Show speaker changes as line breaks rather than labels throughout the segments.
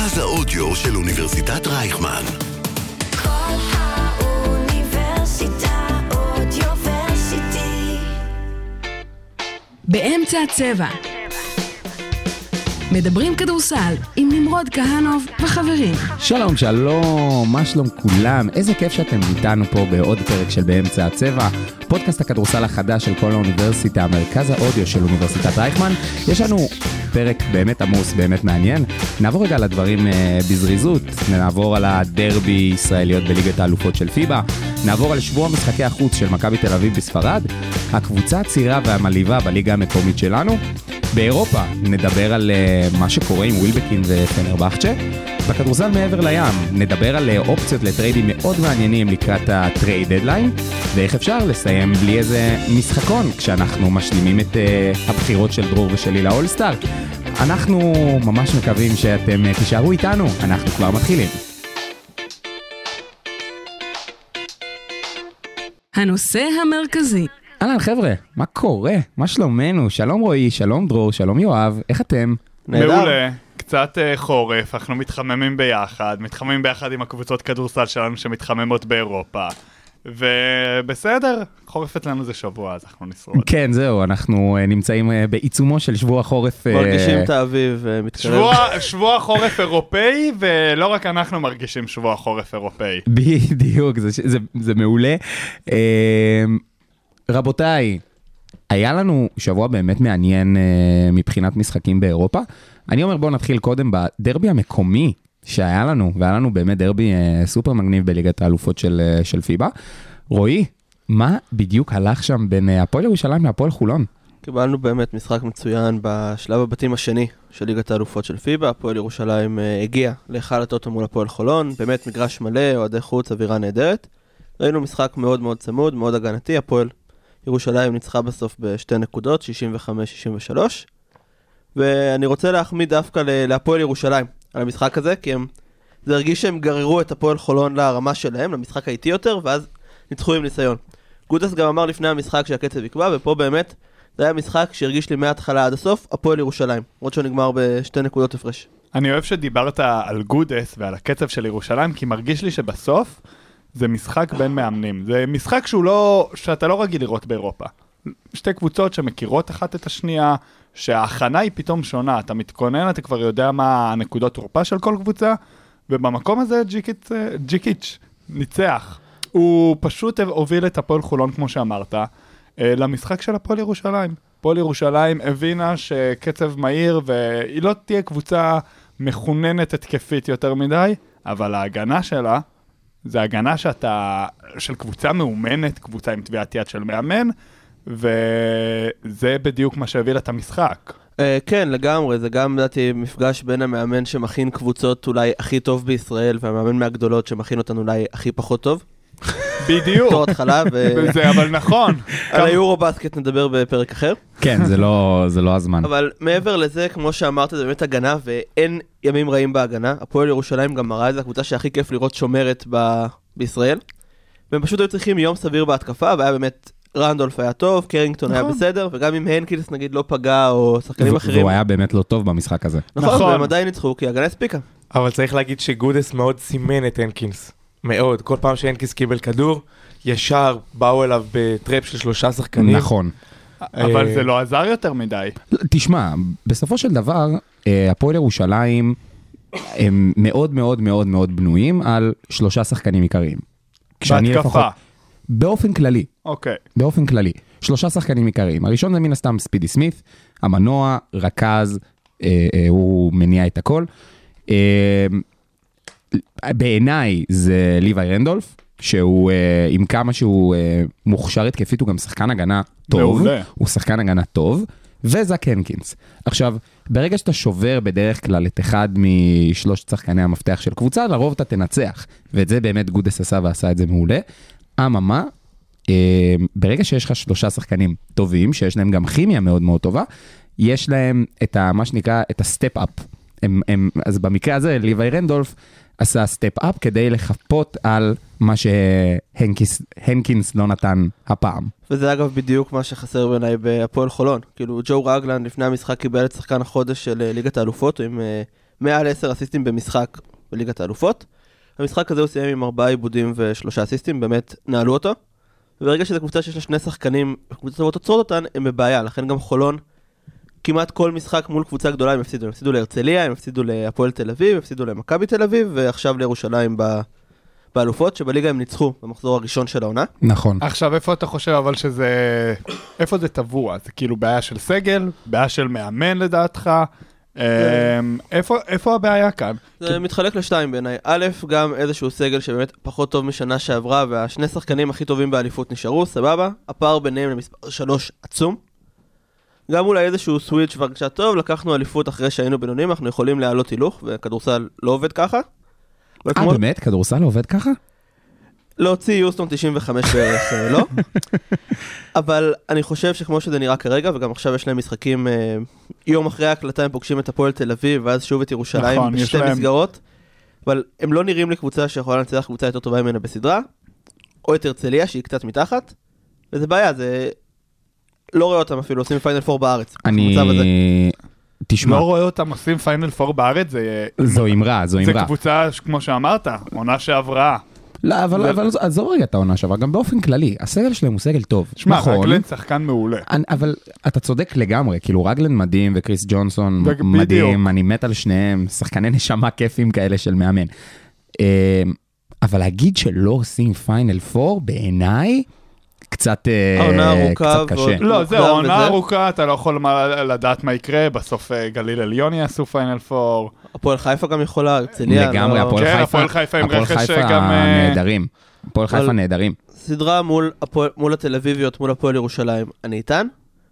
מרכז האודיו של אוניברסיטת רייכמן.
כל האוניברסיטה אודיוורסיטי.
באמצע הצבע. מדברים כדורסל עם נמרוד כהנוב וחברים.
שלום, שלום, מה שלום כולם? איזה כיף שאתם איתנו פה בעוד פרק של באמצע הצבע, פודקאסט הכדורסל החדש של כל האוניברסיטה, מרכז האודיו של אוניברסיטת רייכמן. יש לנו פרק באמת עמוס, באמת מעניין. נעבור רגע על הדברים אה, בזריזות, נעבור על הדרבי ישראליות בליגת האלופות של FIBA, נעבור על שבוע משחקי החוץ של מכבי תל אביב בספרד, הקבוצה הצעירה והמלהיבה בליגה המקומית שלנו. באירופה נדבר על uh, מה שקורה עם ווילבקין ופנרבכצ'ה. בכדורסל מעבר לים נדבר על uh, אופציות לטריידים מאוד מעניינים לקראת ה trade deadline, ואיך אפשר לסיים בלי איזה משחקון כשאנחנו משלימים את uh, הבחירות של דרור ושלי לאולסטאר. אנחנו ממש מקווים שאתם uh, תישארו איתנו, אנחנו כבר מתחילים.
הנושא המרכזי,
אהלן חבר'ה, מה קורה? מה שלומנו? שלום רועי, שלום דרור, שלום יואב, איך אתם?
מעולה. קצת אה, חורף, אנחנו מתחממים ביחד, מתחממים ביחד עם הקבוצות כדורסל שלנו שמתחממות באירופה. ובסדר, חורף אצלנו זה שבוע, אז אנחנו נשרוד.
כן, זהו, אנחנו אה, נמצאים אה, בעיצומו של שבוע חורף.
מרגישים את האביב מתקרב.
שבוע, שבוע חורף אירופאי, ולא רק אנחנו מרגישים שבוע חורף אירופאי.
בדיוק, זה, זה, זה מעולה. רבותיי, היה לנו שבוע באמת מעניין אה, מבחינת משחקים באירופה. אני אומר בואו נתחיל קודם בדרבי המקומי שהיה לנו, והיה לנו באמת דרבי אה, סופר מגניב בליגת האלופות של, אה, של פיבה. רועי, מה בדיוק הלך שם בין אה, הפועל ירושלים להפועל חולון?
קיבלנו באמת משחק מצוין בשלב הבתים השני של ליגת האלופות של פיבה. הפועל ירושלים אה, הגיע להיכל הטוטו מול הפועל חולון, באמת מגרש מלא, אוהדי חוץ, אווירה נהדרת. ראינו משחק מאוד מאוד צמוד, מאוד הגנתי, הפועל ירושלים ניצחה בסוף בשתי נקודות, 65-63. ואני רוצה להחמיא דווקא להפועל ירושלים על המשחק הזה, כי הם... זה הרגיש שהם גררו את הפועל חולון לרמה שלהם, למשחק האיטי יותר, ואז ניצחו עם ניסיון. גודס גם אמר לפני המשחק שהקצב יקבע, ופה באמת זה היה משחק שהרגיש לי מההתחלה עד הסוף, הפועל ירושלים. למרות שהוא נגמר בשתי נקודות הפרש.
אני אוהב שדיברת על גודס ועל הקצב של ירושלים, כי מרגיש לי שבסוף זה משחק בין מאמנים. זה משחק שהוא לא, שאתה לא רגיל לראות באירופה. שתי קבוצות שמכירות אחת את השנייה, שההכנה היא פתאום שונה, אתה מתכונן, אתה כבר יודע מה הנקודות תורפה של כל קבוצה, ובמקום הזה ג'יקיץ', אה, ג'יקיץ' ניצח. הוא פשוט הוביל את הפועל חולון, כמו שאמרת, אה, למשחק של הפועל ירושלים. הפועל ירושלים הבינה שקצב מהיר, והיא לא תהיה קבוצה מחוננת התקפית יותר מדי, אבל ההגנה שלה, זה הגנה שאתה, של קבוצה מאומנת, קבוצה עם טביעת יד של מאמן, וזה בדיוק מה שהביא לה את המשחק.
אה, כן, לגמרי, זה גם, לדעתי, מפגש בין המאמן שמכין קבוצות אולי הכי טוב בישראל, והמאמן מהגדולות שמכין אותן אולי הכי פחות טוב.
בדיוק.
בתור התחלה, ו...
זה אבל נכון.
על היורו בסקט נדבר בפרק אחר.
כן, זה לא, זה לא הזמן.
אבל מעבר לזה, כמו שאמרת, זה באמת הגנה, ואין ימים רעים בהגנה. הפועל ירושלים גם מראה את זה, הקבוצה שהכי כיף לראות שומרת ב... בישראל. והם פשוט היו צריכים יום סביר בהתקפה, והיה באמת, רנדולף היה טוב, קרינגטון היה
נכון.
בסדר, וגם אם הנקינס נגיד לא פגע, או שחקנים אחרים.
והוא היה באמת לא טוב במשחק הזה.
נכון,
נכון.
והם עדיין ניצחו, כי ההגנה הספיקה.
אבל צריך להגיד שגודס מאוד סימן את הנקינס. מאוד. כל פעם שהנקינס קיבל כדור, ישר באו אליו ב trap של שלושה שחקנים.
נכון.
אבל
אה,
זה לא עזר יותר מדי.
תשמע, בסופו של דבר, אה, הפועל ירושלים הם מאוד מאוד מאוד מאוד בנויים על שלושה שחקנים עיקריים.
בהתקפה.
באופן כללי,
אוקיי.
באופן כללי, שלושה שחקנים עיקריים. הראשון זה מן הסתם ספידי סמית, המנוע, רכז, אה, אה, הוא מניע את הכל. אה, בעיניי זה ליוואי רנדולף, שהוא, אה, עם כמה שהוא אה, מוכשר התקפית, הוא גם שחקן הגנה טוב.
מעולה.
הוא שחקן הגנה טוב, וזק הנקינס. עכשיו, ברגע שאתה שובר בדרך כלל את אחד משלושת שחקני המפתח של קבוצה, לרוב אתה תנצח. ואת זה באמת גודס עשה ועשה את זה מעולה. אממה, אה, ברגע שיש לך שלושה שחקנים טובים, שיש להם גם כימיה מאוד מאוד טובה, יש להם את ה, מה שנקרא, את ה step-up. הם, הם, אז במקרה הזה, ליוואי רנדולף עשה step-up כדי לחפות על מה שהנקינס לא נתן הפעם.
וזה אגב בדיוק מה שחסר בעיניי בהפועל חולון. כאילו, ג'ו רגלן לפני המשחק קיבל את שחקן החודש של אה, ליגת האלופות, עם אה, מעל 10 אסיסטים במשחק בליגת האלופות. המשחק הזה הוא סיים עם 4 עיבודים ושלושה אסיסטים, באמת נעלו אותו. וברגע שזו קבוצה שיש לה שני שחקנים, קבוצות טובות עוצרות אותן, הם בבעיה, לכן גם חולון, כמעט כל משחק מול קבוצה גדולה הם הפסידו, הם הפסידו להרצליה, הם הפסידו להפועל תל אביב, הם הפסידו למכבי תל אביב, ועכשיו לירושלים ב... באלופות, שבליגה הם ניצחו במחזור הראשון של העונה.
נכון.
עכשיו, איפה אתה חושב אבל שזה... איפה זה טבוע? זה כאילו בעיה של סגל? בעיה של מאמן לדעתך? אמ, איפה איפה הבעיה כאן?
זה מתחלק לשתיים בעיניי. א', גם איזשהו סגל שבאמת פחות טוב משנה שעברה, והשני שחקנים הכי טובים באליפות נשארו, סבבה. הפער ביניהם למספר 3 עצום. גם אולי איזשהו סוויץ' והרגשה טוב, לקחנו אליפות אחרי שהיינו בינוניים, אנחנו יכולים להעלות הילוך, וכדורסל לא עובד ככה.
אה,
כמו-
באמת? כדורסל עובד ככה?
להוציא יוסטון 95 בערך, אה, לא. אבל אני חושב שכמו שזה נראה כרגע, וגם עכשיו יש להם משחקים, אה, יום אחרי ההקלטה הם פוגשים את הפועל תל אביב, ואז שוב את ירושלים
נכון,
בשתי מסגרות. אבל הם לא נראים לקבוצה שיכולה לנצח קבוצה יותר טובה ממנה בסדרה, או את הרצליה שהיא קצת מתחת, וזה בעיה, זה... לא רואה אותם אפילו עושים final four בארץ.
אני... תשמע,
לא רואה אותם עושים final four בארץ, זה...
זו אמרה, זו
זה
אמרה.
קבוצה, כמו שאמרת, עונה שעברה.
לא, אבל
זה-
אבל עזוב רגע את העונה שעברה, גם באופן כללי, הסגל שלהם הוא סגל טוב.
שמע,
נכון,
רגלן שחקן מעולה.
אני- אבל אתה צודק לגמרי, כאילו רגלן מדהים וקריס ג'ונסון
בדיוק.
מדהים, אני מת על שניהם, שחקני נשמה כיפים כאלה של מאמן. אה, אבל להגיד שלא עושים final four, בעיניי, קצת אה,
העונה ארוכה ועוד-
קשה.
לא, זהו, עונה
וזה.
ארוכה, אתה לא יכול לדעת מה יקרה, בסוף אה, גליל עליון יעשו final four.
הפועל חיפה גם יכולה, הרצליה.
לגמרי,
לא-
הפועל
כן,
חיפה,
הפועל חיפה עם רכש
חיפה
גם, אה,
נהדרים. הפועל חיפה נהדרים.
סדרה מול, התל אביביות, מול הפועל ירושלים, אני איתן.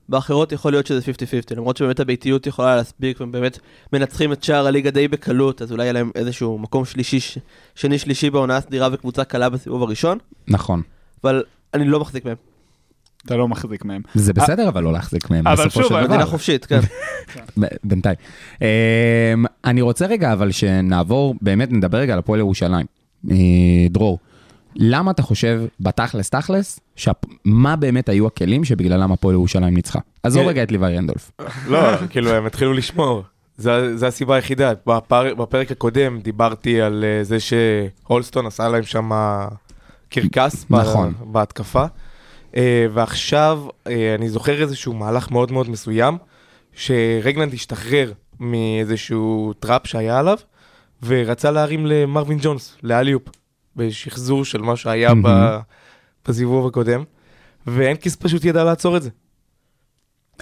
באחרות יכול להיות שזה 50-50, למרות שבאמת הביתיות יכולה להספיק, והם באמת מנצחים את שער הליגה די בקלות, אז אולי יהיה להם איזשהו מקום שלישי, שני שלישי בעונה הסדירה וקבוצה קלה בסיבוב הראשון,
נכון.
אבל אני לא מחזיק מהם.
אתה לא מחזיק מהם.
זה בסדר אבל לא להחזיק מהם
אבל
בסופו
שוב,
של דבר.
מדינה חופשית, כן.
ב- בינתיים. אמ, אני רוצה רגע אבל שנעבור, באמת נדבר רגע על הפועל ירושלים. אה, דרור, למה אתה חושב בתכלס תכלס, מה באמת היו הכלים שבגללם הפועל ירושלים ניצחה? עזוב. רגע את ליוואי רנדולף.
לא, כאילו הם התחילו לשמור. זה זה הסיבה היחידה. בפר- בפרק הקודם דיברתי על אה, זה שהולסטון עשה להם שם קרקס
נכון.
בהתקפה. אה, ועכשיו אה, אני זוכר איזשהו מהלך מאוד מאוד מסוים, שרגלנד השתחרר מאיזשהו trap שהיה עליו, ורצה להרים למרווין ג'ונס, ל alley-oop, בשחזור של מה שהיה. בסיבוב הקודם, והנקינס פשוט ידע לעצור את זה.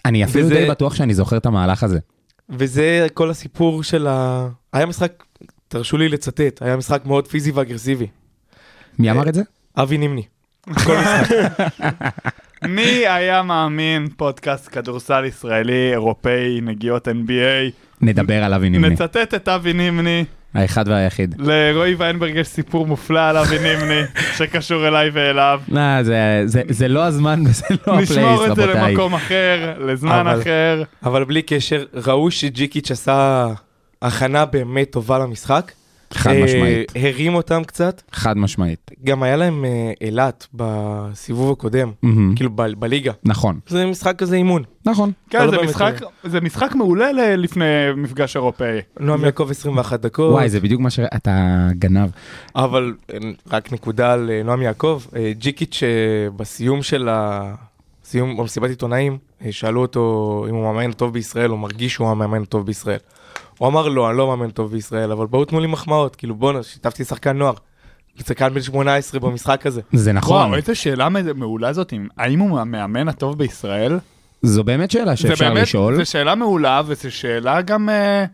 אני אפילו
וזה-
די בטוח שאני זוכר את המהלך הזה.
וזה כל הסיפור של ה... היה משחק, תרשו לי לצטט, היה משחק מאוד פיזי ואגרסיבי.
מי אמר את זה?
אבי נימני.
מי היה מאמין פודקאסט כדורסל ישראלי, אירופאי, נגיעות NBA?
נדבר על אבי נימני,
נצטט את אבי נימני,
האחד והיחיד.
לרועי ויינברג יש סיפור מופלא על אבי נימני, שקשור אליי ואליו.
לא, זה- זה- זה לא הזמן וזה לא ה place,
נשמור את זה
רבותיי.
למקום אחר, לזמן
אבל-
אחר.
אבל בלי קשר, ראו שג'יקיץ' עשה הכנה באמת טובה למשחק.
חד
אה,
משמעית,
הרים אותם קצת.
חד משמעית.
גם היה להם אה, אילת בסיבוב הקודם. כאילו בליגה.
נכון,
זה משחק כזה אימון.
נכון.
כן,
לא
זה משחק, זה משחק מעולה לפני מפגש אירופאי.
נועם יעקב 21 דקות.
וואי, זה בדיוק מה שאתה גנב.
אבל אה, רק נקודה על נועם יעקב, ג'יקיץ' בסיום של ה... סיום במסיבת עיתונאים, שאלו אותו אם הוא מאמן טוב בישראל, הוא מרגיש שהוא המאמן טוב בישראל. הוא אמר לא, אני לא מאמן טוב בישראל, אבל בואו תנו לי מחמאות, כאילו בואנה, שיתפתי שחקן נוער. שחקן בן 18 במשחק הזה.
זה נכון.
וואו, איזה שאלה מעולה זאת, אם- האם הוא המאמן הטוב בישראל?
זו באמת שאלה
זה
שאפשר
באמת,
לשאול.
זו שאלה מעולה, וזו שאלה גם... אה,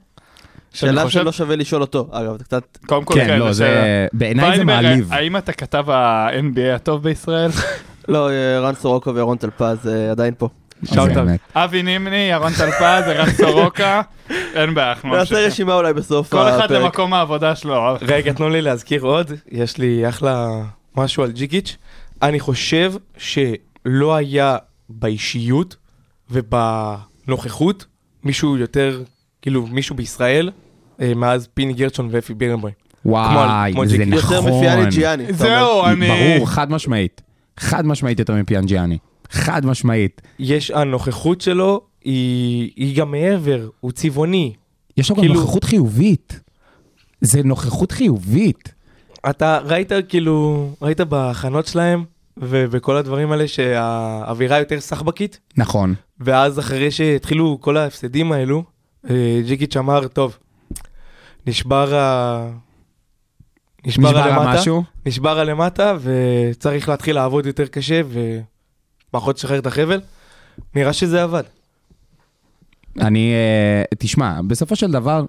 שאלה
חושב-
שלא שווה לשאול אותו, אגב, זה קצת...
קודם כל,
כן, לא,
זו
זה...
שאלה.
בעיניי זה מעליב.
האם אתה כתב ה-NBA הטוב בישראל?
לא, אה, רן סורוקו וירון טלפז אה, עדיין פה.
אבי נימני, ירון טלפז, ערן סורוקה, אין בעיה, אנחנו
נעשה. רשימה אולי בסוף
כל אחד
הפרק.
למקום העבודה שלו.
רגע, תנו לי להזכיר עוד, יש לי אחלה משהו על ג'יקיץ'. אני חושב שלא היה באישיות ובנוכחות מישהו יותר, כאילו מישהו בישראל, אה, מאז פיני גרצ'ון ואפי בירנבוים.
וואי,
כמו
זה
ג'יק.
יותר
נכון.
מפיאני ג'יאני. אתה אומר.
זהו, אני...
ברור, חד משמעית. חד משמעית יותר מפיאנג'יאני. חד משמעית.
יש, הנוכחות שלו היא, היא גם מעבר, הוא צבעוני.
יש לו גם
כאילו-
נוכחות חיובית. זה נוכחות חיובית.
אתה ראית כאילו, ראית בהכנות שלהם ובכל הדברים האלה שהאווירה יותר סחבקית,
נכון.
ואז אחרי שהתחילו כל ההפסדים האלו, אה, ג'יקיץ' אמר, טוב, נשבר ה... נשבר
נשבר
הלמטה,
משהו?
נשבר הלמטה, וצריך להתחיל לעבוד יותר קשה, ופחות לשחרר את החבל. נראה שזה עבד.
אני, אה, תשמע, בסופו של דבר,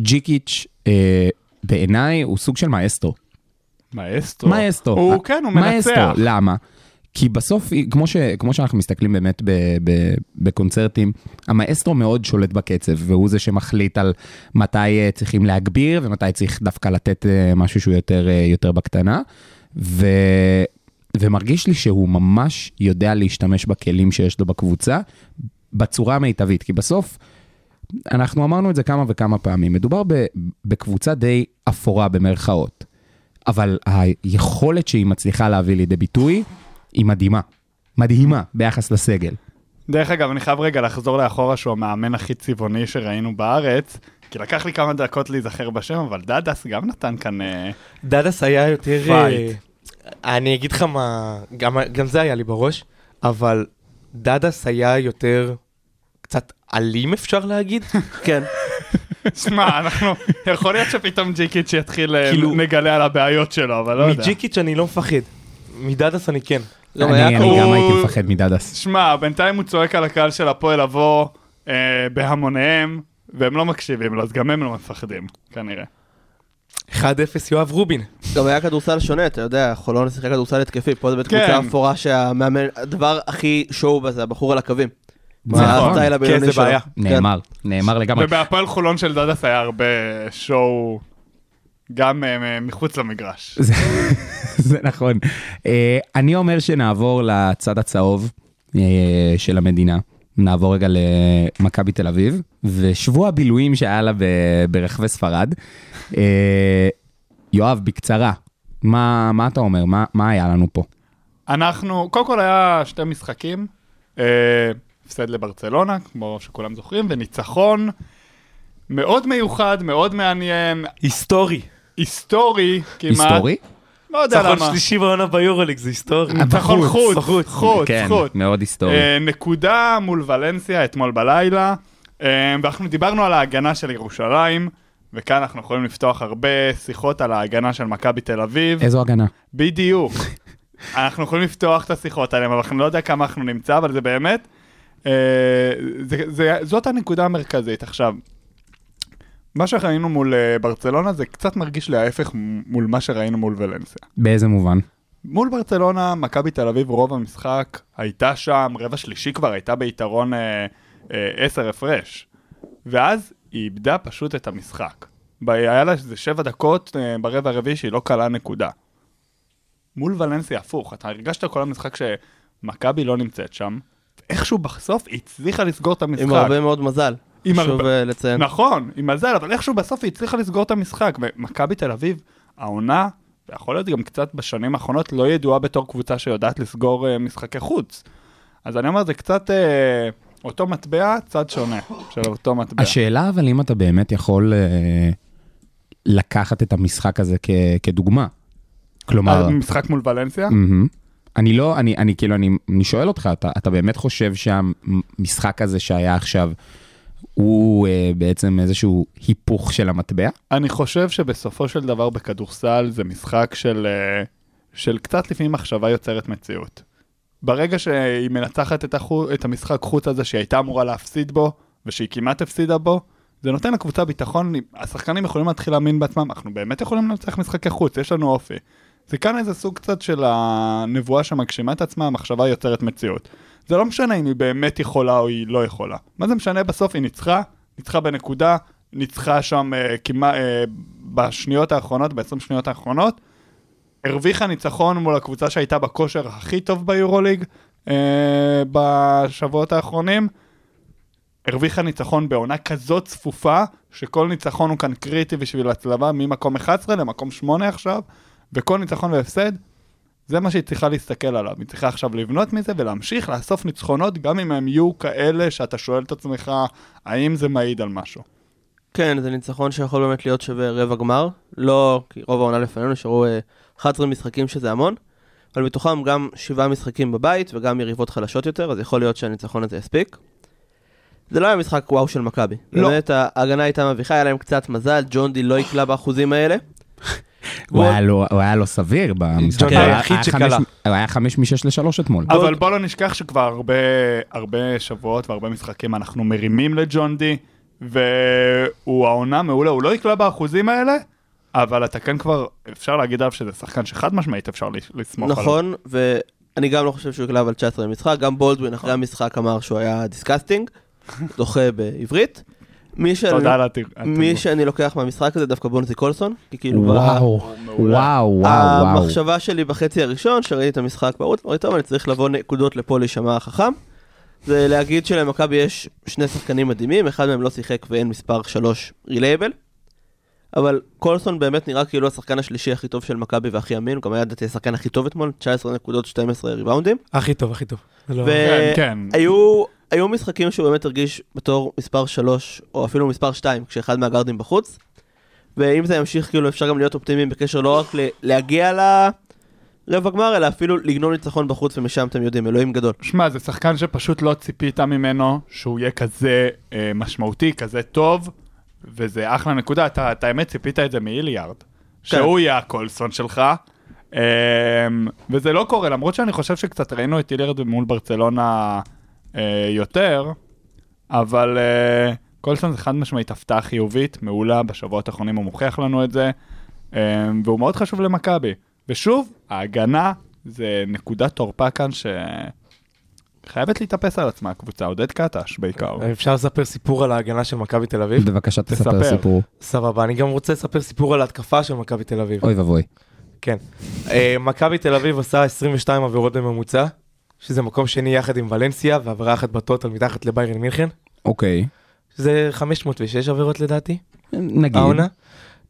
ג'יקיץ' אה, בעיניי הוא סוג של מאסטרו.
מאסטרו.
מאסטרו.
הוא כן, הוא
מאסטרו,
מנצח.
למה? כי בסוף, כמו, ש, כמו שאנחנו מסתכלים באמת ב, ב, בקונצרטים, המאסטרו מאוד שולט בקצב, והוא זה שמחליט על מתי אה, צריכים להגביר ומתי צריך דווקא לתת משהו שהוא יותר, יותר בקטנה. ו, ומרגיש לי שהוא ממש יודע להשתמש בכלים שיש לו בקבוצה בצורה המיטבית, כי בסוף, אנחנו אמרנו את זה כמה וכמה פעמים, מדובר ב, בקבוצה די אפורה במרכאות, אבל היכולת שהיא מצליחה להביא לידי ביטוי היא מדהימה. מדהימה ביחס לסגל.
דרך אגב, אני חייב רגע לחזור לאחורה שהוא המאמן הכי צבעוני שראינו בארץ, כי לקח לי כמה דקות להיזכר בשם, אבל דדס גם נתן כאן... אה,
דדס היה יותר... fight. אני אגיד לך מה, גם, גם זה היה לי בראש, אבל דדס היה יותר קצת אלים אפשר להגיד.
כן.
שמע, אנחנו... יכול להיות שפתאום ג'יקיץ' יתחיל, אה,
כאילו-
נגלה על הבעיות שלו, אבל לא יודע.
מג'יקיץ' אני לא מפחד, מדדס אני כן.
גם
אני,
היה
אני
הוא-
גם הייתי מפחד מדדס.
שמע, בינתיים הוא צועק על הקהל של הפועל לבוא אה, בהמוניהם, והם לא מקשיבים לו, אז גם הם לא מפחדים, כנראה.
1-0 יואב רובין.
גם היה כדורסל שונה, אתה יודע, חולון שיחק כדורסל התקפי, פה זה באמת
כן.
קבוצה אפורה שהמאמן, הדבר הכי שואו בזה, הבחור על הקווים.
זה
מה
נכון.
הסטייל הבינוני
כן, זה. בעיה.
נאמר, נאמר לגמרי.
ובהפועל חולון של דדס היה הרבה שואו, גם אה, מחוץ למגרש.
זה, זה נכון. Uh, אני אומר שנעבור לצד הצהוב uh, של המדינה. נעבור רגע למכבי תל אביב, ושבוע הבילויים שהיה לה ברחבי ספרד. Uh, יואב, בקצרה, מה, מה אתה אומר? מה, מה היה לנו פה?
אנחנו, קודם כל היה שתי משחקים, אה, הפסד לברצלונה, כמו שכולם זוכרים, וניצחון מאוד מיוחד, מאוד מעניין,
היסטורי.
היסטורי כמעט.
היסטורי?
לא יודע
ניצחון
למה.
שלישי בעונה ביורוליג זה היסטורי.
ניצחון חוץ,
בחוץ.
חוץ,
כן,
חוץ.
מאוד היסטורי.
אה, נקודה מול ולנסיה אתמול בלילה, אה, ואנחנו דיברנו על ההגנה של ירושלים, וכאן אנחנו יכולים לפתוח הרבה שיחות על ההגנה של מכבי תל אביב.
איזו הגנה?
בדיוק. אנחנו יכולים לפתוח את השיחות האלה, אבל אני לא יודע כמה אנחנו נמצא, אבל זה באמת, אה, זה, זה, זאת הנקודה המרכזית. עכשיו, מה שראינו מול אה, ברצלונה זה קצת מרגיש לי ההפך מול מה שראינו מול ולנסיה.
באיזה מובן?
מול ברצלונה, מכבי תל אביב רוב המשחק הייתה שם, רבע שלישי כבר הייתה ביתרון אה, אה, 10 הפרש. ואז היא איבדה פשוט את המשחק. היה לה איזה שבע דקות אה, ברבע הרביעי שהיא לא קלה נקודה. מול ולנסיה הפוך, אתה הרגשת כל המשחק שמכבי לא נמצאת שם, איכשהו בסוף היא הצליחה לסגור את המשחק.
עם הרבה מאוד מזל. חשוב
הרבה-
אה, לציין.
נכון, עם מזל, אבל איכשהו בסוף היא הצליחה לסגור את המשחק. ומכבי תל אביב, העונה, ויכול להיות גם קצת בשנים האחרונות, לא ידועה בתור קבוצה שיודעת לסגור uh, משחקי חוץ. אז אני אומר, זה קצת uh, אותו מטבע, צד שונה של אותו מטבע.
השאלה אבל אם אתה באמת יכול אה, לקחת את המשחק הזה כ, כדוגמה. כלומר,
אה, משחק מול ולנסיה?
מהמם. אני לא, אני, אני כאילו, אני, אני שואל אותך, אתה, אתה באמת חושב שהמשחק הזה שהיה עכשיו, הוא אה, בעצם איזשהו היפוך של המטבע?
אני חושב שבסופו של דבר בכדורסל זה משחק של, אה, של קצת לפעמים מחשבה יוצרת מציאות. ברגע שהיא מנצחת את, החו, את המשחק חוץ הזה שהיא הייתה אמורה להפסיד בו, ושהיא כמעט הפסידה בו, זה נותן לקבוצה ביטחון, השחקנים יכולים להתחיל להאמין בעצמם, אנחנו באמת יכולים לנצח משחקי חוץ, יש לנו אופי. זה כאן איזה סוג קצת של הנבואה שמגשימה את עצמה, המחשבה יוצרת מציאות. זה לא משנה אם היא באמת יכולה או היא לא יכולה. מה זה משנה בסוף? היא ניצחה, ניצחה בנקודה, ניצחה שם אה, כמעט אה, בשניות האחרונות, ב-20 שניות האחרונות, הרוויחה ניצחון מול הקבוצה שהייתה בכושר הכי טוב ביורוליג אה, בשבועות האחרונים. הרוויחה ניצחון בעונה כזאת צפופה, שכל ניצחון הוא כאן קריטי בשביל הצלבה ממקום 11 למקום 8 עכשיו, וכל ניצחון והפסד, זה מה שהיא צריכה להסתכל עליו. היא צריכה עכשיו לבנות מזה ולהמשיך לאסוף ניצחונות, גם אם הם יהיו כאלה שאתה שואל את עצמך, האם זה מעיד על משהו.
כן, זה ניצחון שיכול באמת להיות שווה רבע גמר. לא, כי רוב העונה לפנינו נשארו אה, 11 משחקים שזה המון, אבל מתוכם גם 7 משחקים בבית וגם יריבות חלשות יותר, אז יכול להיות שהניצחון הזה יספיק. זה לא היה משחק וואו של מכבי.
לא.
באמת, ההגנה הייתה מביכה, היה להם קצת מזל, ג'ון די לא יקלע באחוזים האלה.
הוא היה לו- הוא היה לא סביר במשחק. הוא
היחיד שקלע.
חמש- הוא היה חמש משש לשלוש אתמול.
אבל בוא לא נשכח שכבר הרבה, הרבה שבועות והרבה משחקים אנחנו מרימים לג'ון די, והוא העונה מעולה, הוא לא יקלע באחוזים האלה, אבל אתה כן כבר, אפשר להגיד עליו שזה שחקן שחד משמעית אפשר לס- לסמוך עליו.
נכון, ואני גם לא חושב שהוא יקלע אבל 19 במשחק, גם בולדווין אחרי המשחק אמר שהוא היה disgusting, דוחה בעברית. מי שאני-
תודה על התיר-
מי. שאני לוקח מהמשחק הזה דווקא בונזי קולסון, כי כאילו...
וואו, וואו, וואו, וואו.
המחשבה שלי בחצי הראשון, שראיתי את המשחק בערוץ, אמרתי, טוב, אני צריך לבוא נקודות לפה להישמע החכם. זה להגיד שלמכבי יש שני שחקנים מדהימים, אחד מהם לא שיחק ואין מספר 3 רילייבל. אבל קולסון באמת נראה כאילו השחקן השלישי הכי טוב של מכבי והכי אמין, הוא גם היה לדעתי השחקן הכי טוב אתמול, 19 נקודות, 12 ריבאונדים.
הכי טוב, הכי טוב. לא-
כן, כן.
והיו היו משחקים שהוא באמת הרגיש בתור מספר 3, או אפילו מספר 2, כשאחד מהגארדים בחוץ. ואם זה ימשיך, כאילו אפשר גם להיות אופטימיים בקשר לא רק ל- להגיע לרבע גמר, אלא אפילו לגנוב ניצחון בחוץ, ומשם אתם יודעים, אלוהים גדול.
שמע, זה שחקן שפשוט לא ציפית ממנו שהוא יהיה כזה אה, משמעותי, כזה טוב, וזה אחלה נקודה. אתה, אתה האמת ציפית את זה מאיליארד, שהוא יהיה הקולסון שלך, אה, וזה לא קורה, למרות שאני חושב שקצת ראינו את איליארד מול ברצלונה אה, יותר, אבל אה, קולסון זה חד משמעית הפתעה חיובית, מעולה, בשבועות האחרונים הוא מוכיח לנו את זה, אה, והוא מאוד חשוב למכבי. ושוב, ההגנה זה נקודת תורפה כאן ש... חייבת להתאפס על עצמה הקבוצה, עודד קטש בעיקר.
אפשר לספר סיפור על ההגנה של מכבי תל אביב?
בבקשה תספר
תספר.
סיפור.
סבבה, אני גם רוצה לספר סיפור על ההתקפה של מכבי תל אביב.
אוי ואבוי.
כן. אה, מכבי תל אביב עשה 22 עבירות בממוצע, שזה מקום שני יחד עם ולנסיה, ועבירה אחת בטוטל מתחת לביירן מינכן,
אוקיי.
שזה 506 עבירות לדעתי,
נגיד.
העונה.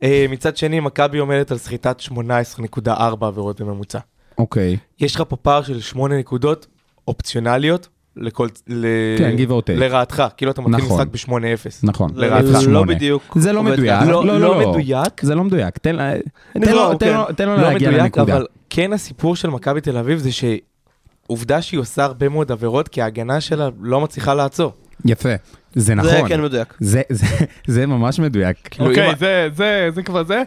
אה, מצד שני, מכבי עומדת על סחיטת 18.4 עבירות בממוצע.
אוקיי.
יש לך פה פער של 8 נקודות אופציונליות לכל... ל...
כן, give or take.
לרעתך, כאילו אתה מתחיל
נכון.
משחק ב-8-0.
נכון.
לרעתך.
זה לא. בדיוק.
זה לא מדויק.
לא,
לא,
לא,
לא.
מדויק,
זה לא מדויק. תן לה- תן
לא,
לו- תן
כן.
לו- תן לו
לא
להגיע
מדויק,
לנקודה.
אבל כן הסיפור של מכבי תל אביב זה שעובדה שהיא עושה הרבה מאוד עבירות, כי ההגנה שלה לא מצליחה לעצור.
יפה. זה
זה
נכון.
כן מדויק.
זה- זה- זה ממש מדויק.
כאילו,
אוקיי, זה, זה, זה כבר זה.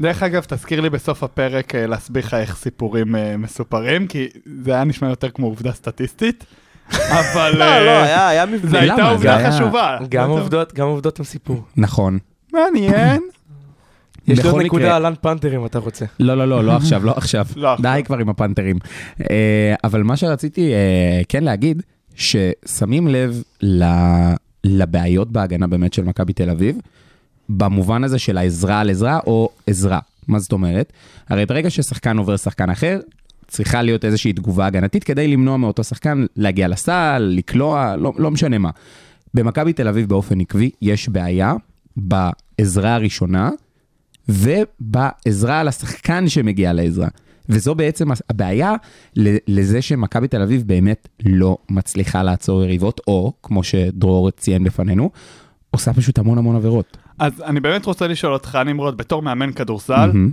דרך אגב, תזכיר לי בסוף הפרק אה, להסביר לך איך סיפורים אה, מסופרים, כי זה היה נשמע יותר כמו עובדה סטטיסטית, אבל
לא,
אה,
לא, היה היה
זו
מבנה.
הייתה
למה? זה
עובדה
היה-
חשובה.
גם עובדות, גם עובדות הם סיפור.
נכון.
מעניין.
יש לי עוד נקודה על פנתר אם אתה רוצה.
לא, לא, לא, לא עכשיו, לא עכשיו.
לא.
די כבר עם הפנתרים. אה, אבל מה שרציתי אה, כן להגיד, ששמים לב לבעיות בהגנה באמת של מכבי תל אביב, במובן הזה של העזרה על עזרה או עזרה. מה זאת אומרת? הרי ברגע ששחקן עובר שחקן אחר, צריכה להיות איזושהי תגובה הגנתית כדי למנוע מאותו שחקן להגיע לסל, לקלוע, לא, לא משנה מה. במכבי תל אביב באופן עקבי יש בעיה בעזרה הראשונה ובעזרה על השחקן שמגיע לעזרה. וזו בעצם הבעיה לזה שמכבי תל אביב באמת לא מצליחה לעצור יריבות, או, כמו שדרור ציין בפנינו, עושה פשוט המון המון עבירות.
אז אני באמת רוצה לשאול אותך, נמרוד, בתור מאמן כדורסל,
מהמם.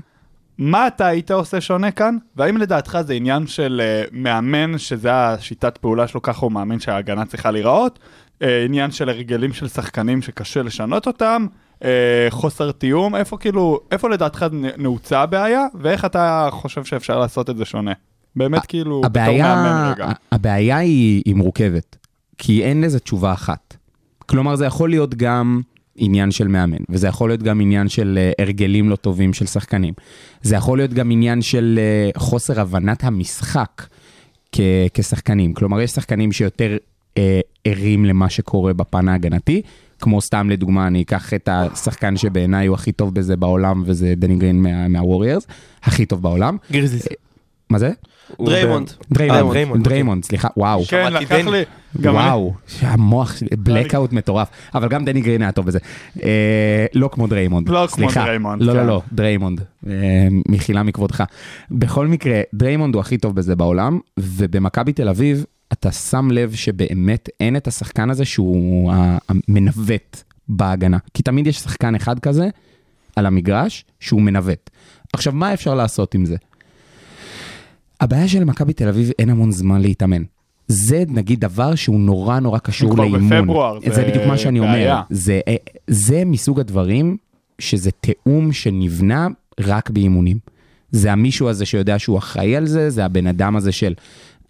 מה אתה היית עושה שונה כאן? והאם לדעתך זה עניין של uh, מאמן, שזה השיטת פעולה שלו, ככה הוא מאמין שההגנה צריכה להיראות? Uh, עניין של הרגלים של שחקנים שקשה לשנות אותם? Uh, חוסר תיאום? איפה כאילו, איפה לדעתך נעוצה הבעיה? ואיך אתה חושב שאפשר לעשות את זה שונה? באמת כאילו, בתור
הבעיה,
מאמן רגע.
הבעיה היא, היא מורכבת, כי אין לזה תשובה אחת. כלומר, זה יכול להיות גם עניין של מאמן, וזה יכול להיות גם עניין של אה, הרגלים לא טובים של שחקנים. זה יכול להיות גם עניין של אה, חוסר הבנת המשחק כ- כשחקנים. כלומר, יש שחקנים שיותר אה, ערים למה שקורה בפן ההגנתי, כמו סתם לדוגמה, אני אקח את השחקן שבעיניי הוא הכי טוב בזה בעולם, וזה דני גרין מה- מהווריירס, הכי טוב בעולם.
גריזליס.
מה זה?
דריימונד.
דריימונד,
דריימונד,
דריימונד, סליחה, וואו.
כן, לקח. לי,
וואו, המוח שלי, blackout מטורף. אבל גם דני גרין היה טוב בזה. אה, לא כמו דריימונד,
לא כמו
סליחה.
דריימונד,
לא,
כן.
לא, לא, דריימונד. אה, מחילה מכבודך. בכל מקרה, דריימונד הוא הכי טוב בזה בעולם, ובמכבי תל אביב, אתה שם לב שבאמת אין את השחקן הזה שהוא המנווט בהגנה. כי תמיד יש שחקן אחד כזה על המגרש שהוא מנווט. עכשיו, מה אפשר לעשות עם זה? הבעיה של מכבי תל אביב אין המון זמן להתאמן. זה נגיד דבר שהוא נורא נורא קשור
כבר
לאימון.
בפברואר,
זה,
זה
בדיוק מה שאני אומר. זה, אה, זה מסוג הדברים שזה תיאום שנבנה רק באימונים. זה המישהו הזה שיודע שהוא אחראי על זה, זה הבן אדם הזה של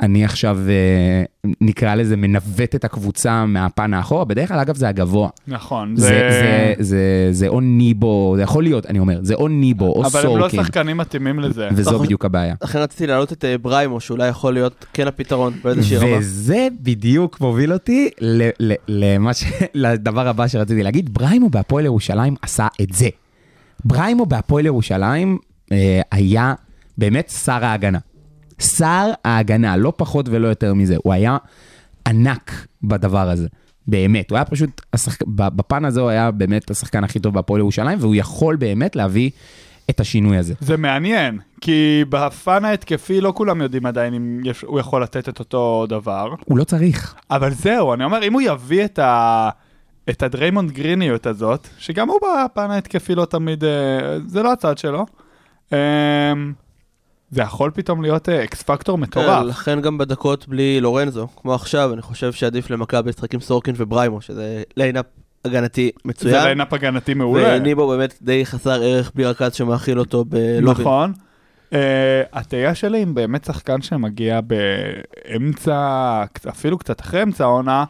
אני עכשיו אה, נקרא לזה מנווט את הקבוצה מהפן האחורה, בדרך כלל אגב זה הגבוה.
נכון,
זה,
זה...
זה, זה, זה או ניבו, זה יכול להיות, אני אומר, זה או ניבו או
אבל הם לא
סורקין,
שחקנים מתאימים לזה.
וזו
נכון.
בדיוק הבעיה.
לכן רציתי להעלות את אה, בריימו, שאולי יכול להיות כן הפתרון באיזושהי רמה.
וזה בדיוק מוביל אותי ל- ל- למה ש... לדבר הבא שרציתי להגיד, בריימו בהפועל ירושלים עשה את זה. בריימו בהפועל ירושלים אה, היה באמת שר ההגנה. שר ההגנה, לא פחות ולא יותר מזה. הוא היה ענק בדבר הזה. באמת, הוא היה פשוט, השחק... בפן הזה הוא היה באמת השחקן הכי טוב בהפועל ירושלים, והוא יכול באמת להביא את השינוי הזה.
זה מעניין, כי בפן ההתקפי לא כולם יודעים עדיין אם יש, הוא יכול לתת את אותו דבר.
הוא לא צריך.
אבל זהו, אני אומר, אם הוא יביא את ה... את הדריימונד גריניות הזאת, שגם הוא בפן ההתקפי לא תמיד, אה, זה לא הצד שלו, אה, זה יכול פתאום להיות אה, X factor
כן,
מטורף.
לכן גם בדקות בלי לורנזו, כמו עכשיו, אני חושב שעדיף למכבי לשחק עם סורקין ובריימו, שזה lineup הגנתי
זה
מצוין.
lineup הגנתי מעולה.
וניבו באמת די חסר ערך בלי רכז שמאכיל אותו בלובים.
נכון. אה, התהייה שלי אם באמת שחקן שמגיע באמצע, אפילו קצת אחרי אמצע העונה,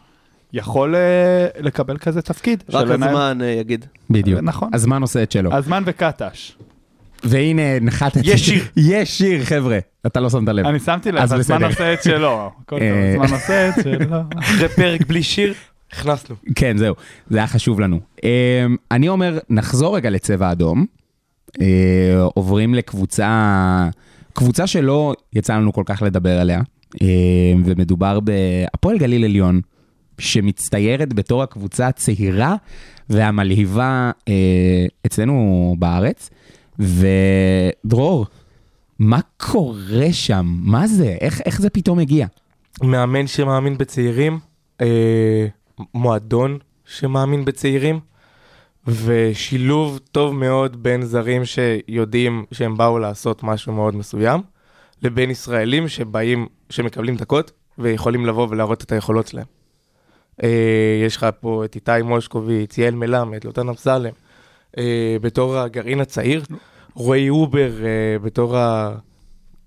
יכול uh, לקבל כזה תפקיד.
רק הזמן אה, יגיד.
בדיוק.
נכון.
הזמן עושה את שלו.
הזמן וקטש.
והנה נחתתי.
יש שיר.
יש שיר, חבר'ה. אתה לא שמת לב.
אני שמתי לב, הזמן. עושה את שלו. הכל טוב,
אה.
הזמן עושה את שלו.
אחרי פרק בלי שיר, הכנסנו.
כן, זהו. זה היה חשוב לנו. אמ, אני אומר, נחזור רגע לצבע אדום. אה, עוברים לקבוצה, קבוצה שלא יצא לנו כל כך לדבר עליה, אה, ומדובר בהפועל גליל עליון, שמצטיירת בתור הקבוצה הצעירה והמלהיבה אה, אצלנו בארץ. ודרור, מה קורה שם? מה זה? איך, איך זה פתאום הגיע?
מאמן שמאמין בצעירים, אה, מועדון שמאמין בצעירים, ושילוב טוב מאוד בין זרים שיודעים שהם באו לעשות משהו מאוד מסוים, לבין ישראלים שבאים, שמקבלים דקות ויכולים לבוא ולהראות את היכולות שלהם. אה, יש לך פה את איתי מושקוביץ, יעל מלמד, לוטן אמסלם, בתור הגרעין הצעיר, רועי הובר אה, בתור ה...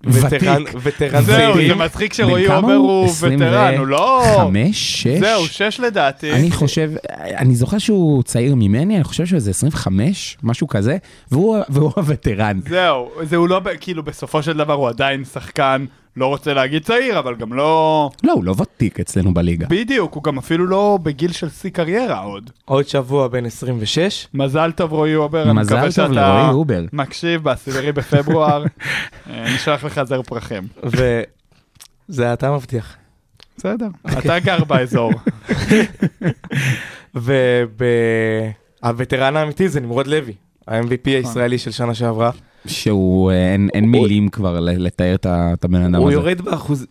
וטרן, וטרן
זהו. זה מצחיק שרועי הובר הוא וטרן, הוא לא...
חמש, שש?
זהו, שש לדעתי.
אני חושב, אני זוכר שהוא צעיר ממני, אני חושב שהוא איזה 25, משהו כזה, והוא, הווטרן.
זהו, זה הוא לא, כאילו בסופו של דבר הוא עדיין שחקן, לא רוצה להגיד צעיר, אבל גם לא...
לא, הוא לא ותיק אצלנו בליגה.
בדיוק, הוא גם אפילו לא בגיל של שיא קריירה עוד.
עוד שבוע בן 26.
מזל טוב רועי הובר, אני
מזל
מקווה
טוב
שאתה
לרועי הובר.
מקשיב בעשירי בפברואר, אה, נשלח לך זר פרחים.
וזה אתה מבטיח.
בסדר, אתה גר באזור.
והווטרן האמיתי זה נמרוד לוי, ה-MVP הישראלי של שנה שעברה.
שהוא, אה, אין, אין מילים כבר ל- לתאר את הבן אדם
הוא
הזה.
יורד באחוז...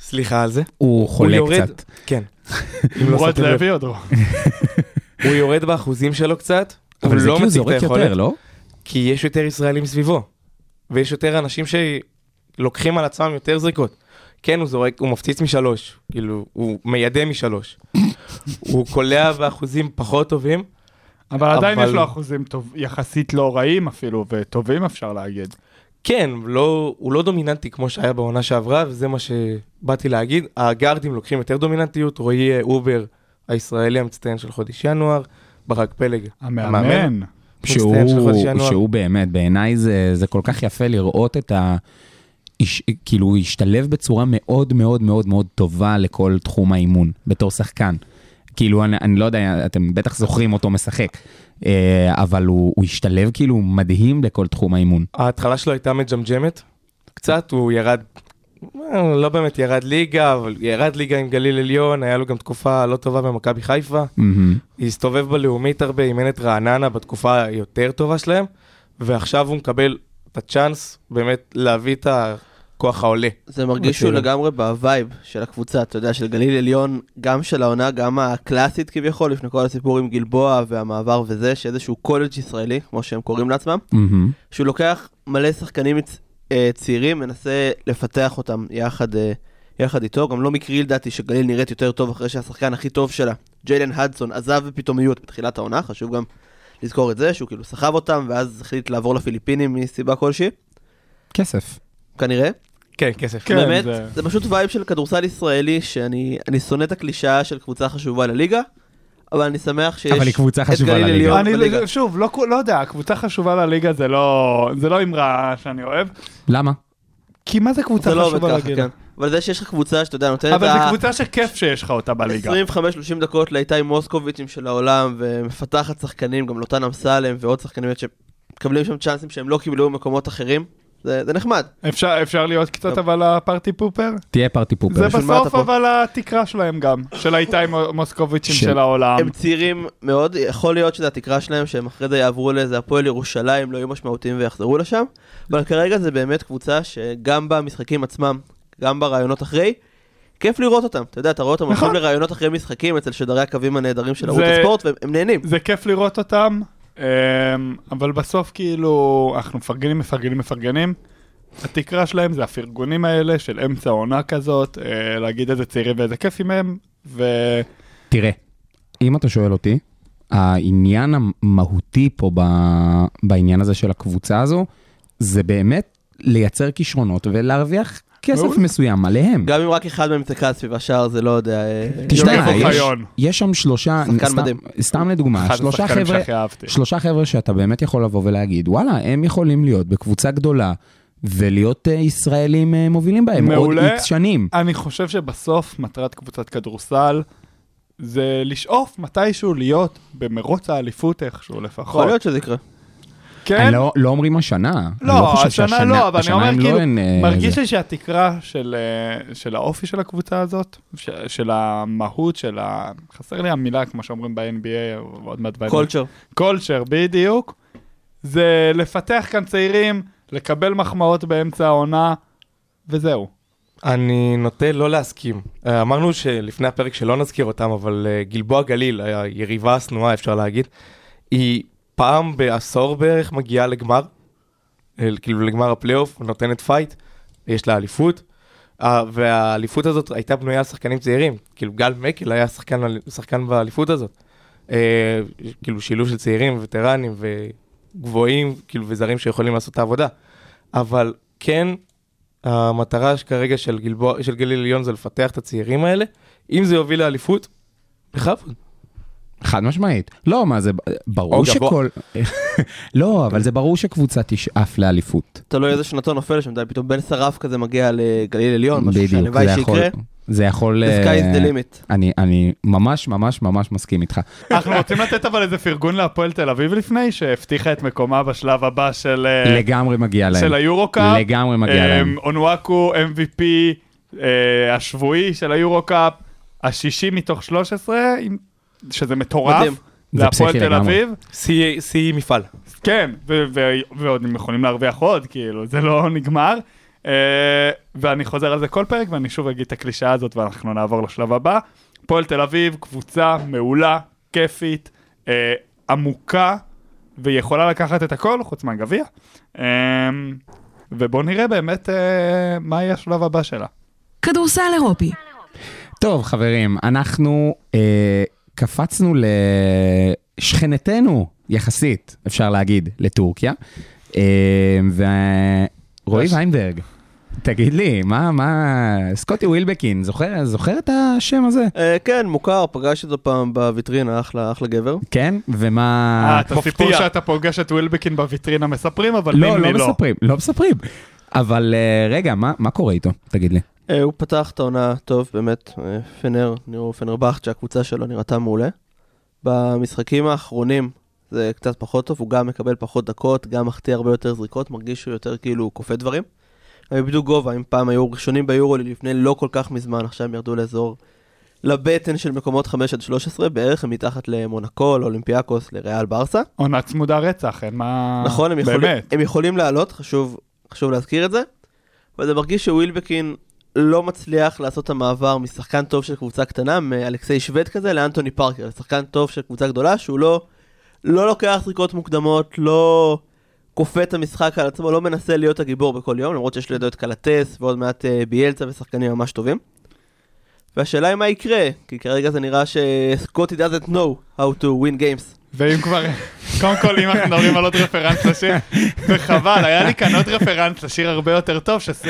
סליחה על זה.
הוא חולה
יורד-
קצת.
כן. אם לא שמתם
עוד לא.
הוא יורד באחוזים שלו קצת, הוא
אבל זה
לא
כאילו
מציג את
זורק יותר,
היכולת,
לא?
כי יש יותר ישראלים סביבו. ויש יותר אנשים שלוקחים על עצמם יותר זריקות. כן, הוא זורק, הוא מפציץ משלוש, כאילו, הוא מיידה משלוש. הוא קולע באחוזים פחות טובים,
אבל עדיין
אבל-
יש לו אחוזים טוב- יחסית לא רעים אפילו, וטובים אפשר להגיד.
כן, לא, הוא לא דומיננטי כמו שהיה בעונה שעברה, וזה מה שבאתי להגיד. הגארדים לוקחים יותר דומיננטיות, רועי הובר, הישראלי המצטיין של חודש ינואר, ברק פלג,
המאמן.
שהוא,
חודש ינואר.
שהוא באמת, בעיניי זה, זה כל כך יפה לראות את ה... איש, כאילו הוא השתלב בצורה מאוד מאוד מאוד מאוד טובה לכל תחום האימון, בתור שחקן. כאילו, אני, אני לא יודע, אתם בטח זוכרים אותו משחק, אה, אבל הוא, הוא השתלב כאילו מדהים לכל תחום האימון.
ההתחלה שלו הייתה מג'מג'מת, קצת, הוא ירד, אה, לא באמת ירד ליגה, אבל ירד ליגה עם גליל עליון, היה לו גם תקופה לא טובה במכבי חיפה.
מהמם.
הסתובב בלאומית הרבה, אימן את רעננה בתקופה היותר טובה שלהם, ועכשיו הוא מקבל את הצ'אנס באמת להביא את הכוח העולה.
זה מרגיש שהוא. לגמרי ב vibe של הקבוצה, אתה יודע, של גליל עליון, גם של העונה, גם הקלאסית כביכול, לפני כל הסיפור עם גלבוע והמעבר וזה, שאיזשהו קולג' ישראלי, כמו שהם קוראים לעצמם,
מהמם.
שהוא לוקח מלא שחקנים צ- אה, צעירים, מנסה לפתח אותם יחד, אה, יחד איתו. גם לא מקרי לדעתי שגליל נראית יותר טוב אחרי שהשחקן הכי טוב שלה, ג'יילן הדסון, עזב בפתאומיות בתחילת העונה, חשוב גם לזכור את זה, שהוא כאילו סחב אותם, ואז החליט לעבור לפיליפינים מסיבה כלשהי,
כסף.
כנראה.
כן, כסף.
כן,
באמת,
זה-
זה... פשוט vibe של כדורסל ישראלי, שאני אני שונא את הקלישאה של קבוצה חשובה לליגה, אבל אני שמח שיש
אבל היא קבוצה
את
חשובה
גליל
לליגה.
עליון
אני
בליגה.
שוב, לא, לא יודע, קבוצה חשובה לליגה זה לא, זה לא אמרה שאני אוהב,
למה?
כי מה זה קבוצה
זה לא
חשובה
ככה,
לליגה?
כן. אבל זה שיש לך קבוצה שאתה יודע, נותנת
אבל
ה-
זו קבוצה שכיף שיש לך אותה בליגה.
25-30 דקות לאיתי מוסקוביצ'ים של העולם, ומפתחת שחקנים, גם לוטן אמסלם ועוד שחקנים שמקבלים שם צ'אנסים שהם לא קיבלו במקומות אחרים. זה, זה נחמד.
אפשר, אפשר להיות קצת
טוב.
אבל הפארטי פופר?
תהיה פארטי פופר.
זה בסוף
פה?
אבל התקרה שלהם גם, של האיתי מו- מוסקוביצ'ים
של-
של העולם.
הם צעירים מאוד, יכול להיות שזה התקרה שלהם, שהם אחרי זה יעברו לאיזה הפועל ירושלים, לא יהיו משמעותיים ויחזרו לשם, אבל כרגע זה באמת קבוצה שגם במשחקים עצמם, גם ברעיונות אחרי, כיף לראות אותם. אתה יודע, אתה רואה אותם
נכון.
הולכים לרעיונות אחרי משחקים אצל שדרי הקווים הנהדרים של ערוץ
זה-
הספורט, והם הם נהנים.
זה כיף לראות אותם, אבל בסוף כאילו אנחנו מפרגנים, מפרגנים, מפרגנים. התקרה שלהם זה הפרגונים האלה של אמצע עונה כזאת, אה, להגיד איזה צעירים ואיזה כיפים הם, ו...
תראה, אם אתה שואל אותי, העניין המהותי פה ב... בעניין הזה של הקבוצה הזו, זה באמת לייצר כישרונות ולהרוויח כסף. מסוים עליהם.
גם אם רק אחד מהם תקע סביב השער, זה לא יודע... אה,
תשמע, יש, שם שלושה,
שחקן
סתם,
מדהים.
סתם לדוגמה, שלושה חבר'ה. שלושה חבר'ה שאתה באמת יכול לבוא ולהגיד, וואלה, הם יכולים להיות בקבוצה גדולה ולהיות אה, ישראלים אה, מובילים בהם עוד. איקס שנים.
אני חושב שבסוף מטרת קבוצת כדורסל זה לשאוף מתישהו להיות במרוץ האליפות איכשהו לפחות.
יכול להיות שזה יקרה.
כן?
אני לא, לא אומרים השנה. אני
לא,
חושב
השנה
שהשנה-
לא, אבל אני אומר
הם לא
כאילו,
אין, אה,
מרגיש
זה.
לי שהתקרה של, אה, של האופי של הקבוצה הזאת, ש- של המהות, של ה... חסר לי המילה, כמו שאומרים ב-NBA, עוד מעט... ב-
קולצ'ר.
קולצ'ר, בדיוק. זה לפתח כאן צעירים, לקבל מחמאות באמצע העונה, וזהו.
אני נוטה לא להסכים. אה, אמרנו שלפני הפרק שלא נזכיר אותם, אבל גלבוע גליל, היריבה השנואה אפשר להגיד, היא פעם בעשור בערך מגיעה לגמר, אה, כאילו לגמר הפלייאוף, נותנת fight, יש לה אליפות, אה, והאליפות הזאת הייתה בנויה על שחקנים צעירים, כאילו גל מקל היה שחקן, שחקן באליפות הזאת. אה, כאילו שילוב של צעירים, וטרנים וגבוהים, כאילו וזרים שיכולים לעשות את העבודה. אבל כן, המטרה כרגע של, גלבוע, של גליל עליון זה לפתח את הצעירים האלה. אם זה יוביל לאליפות, בכבוד.
חד משמעית. לא, מה זה, ברור
או גבוה.
שכל... לא, אבל זה ברור שקבוצה תשאף לאליפות.
תלוי איזה שנתון נופל שם, פתאום בן שרף כזה מגיע לגליל עליון, משהו שהלוואי. שיקרה.
זה יכול...
The sky is
אה,
the limit.
אני, אני ממש ממש ממש מסכים איתך.
אנחנו רוצים לתת אבל איזה פרגון להפועל תל אביב לפני, שהבטיחה את מקומה בשלב הבא של, אה,
לגמרי מגיע להם.
של היורו-קאפ.
לגמרי מגיע להם.
אה, אונואקו MVP אה, השבועי של היורו-קאפ, השישי מתוך 13, עם- שזה מטורף. להפועל תל. אביב.
שיא מפעל.
כן, ועוד הם יכולים להרוויח עוד, כאילו, זה לא נגמר. Uh, ואני חוזר על זה כל פרק, ואני שוב אגיד את הקלישאה הזאת, ואנחנו נעבור לשלב הבא. פועל תל אביב, קבוצה מעולה, כיפית, uh, עמוקה, ויכולה לקחת את הכל, חוץ מהגביע. Uh, ובואו נראה באמת מה יהיה השלב הבא שלה.
כדורסל אירופי.
טוב, חברים, אנחנו אה, קפצנו לשכנתנו, יחסית, אפשר להגיד, לטורקיה. אה, ורועי ויינברג, תגיד לי, מה, מה, סקוטי ווילבקין, זוכר, זוכר את השם הזה?
אה, כן, מוכר, פגשתי אותו פעם בוויטרינה, אחלה אחלה גבר.
כן? ומה...
אה, את הסיפור. שאתה פוגש את ווילבקין בוויטרינה מספרים, אבל
לא, לא
לא.
מספרים, לא מספרים. אבל אה, רגע, מה, מה קורה איתו? תגיד לי.
אה, הוא פתח את העונה טוב, באמת, אה, פנר, נראו פנרבכט שהקבוצה שלו נראתה מעולה. במשחקים האחרונים זה קצת פחות טוב, הוא גם מקבל פחות דקות, גם מחטיא הרבה יותר זריקות, מרגיש שהוא יותר כאילו כופה דברים. הם איבדו גובה, אם פעם היו ראשונים ביורולי לפני לא כל כך מזמן, עכשיו הם ירדו לאזור לבטן של מקומות 5 עד 13, בערך הם מתחת למונקו, לאולימפיאקוס, לריאל ברסה.
עונה צמודה רצח, אין מה...
נכון, הם יכולים. הם יכולים לעלות, חשוב, חשוב להזכיר את זה. אבל זה מרגיש שווילבקין לא מצליח לעשות את המעבר משחקן טוב של קבוצה קטנה, מאלכסי שווד כזה, לאנטוני פארקר, לשחקן טוב של קבוצה גדולה, שהוא לא, לא לוקח זריקות מוקדמות, לא כופה את המשחק על עצמו, לא מנסה להיות הגיבור בכל יום, למרות שיש לידו את קלטס ועוד מעט אה, ביאלצה ושחקנים ממש טובים. והשאלה היא מה יקרה, כי כרגע זה נראה שסקוטי doesn't know how to win games.
ואם כבר, קודם כל אם אנחנו מדברים על עוד רפרנס לשיר, וחבל, היה לי כאן עוד רפרנס לשיר הרבה יותר טוב, שס-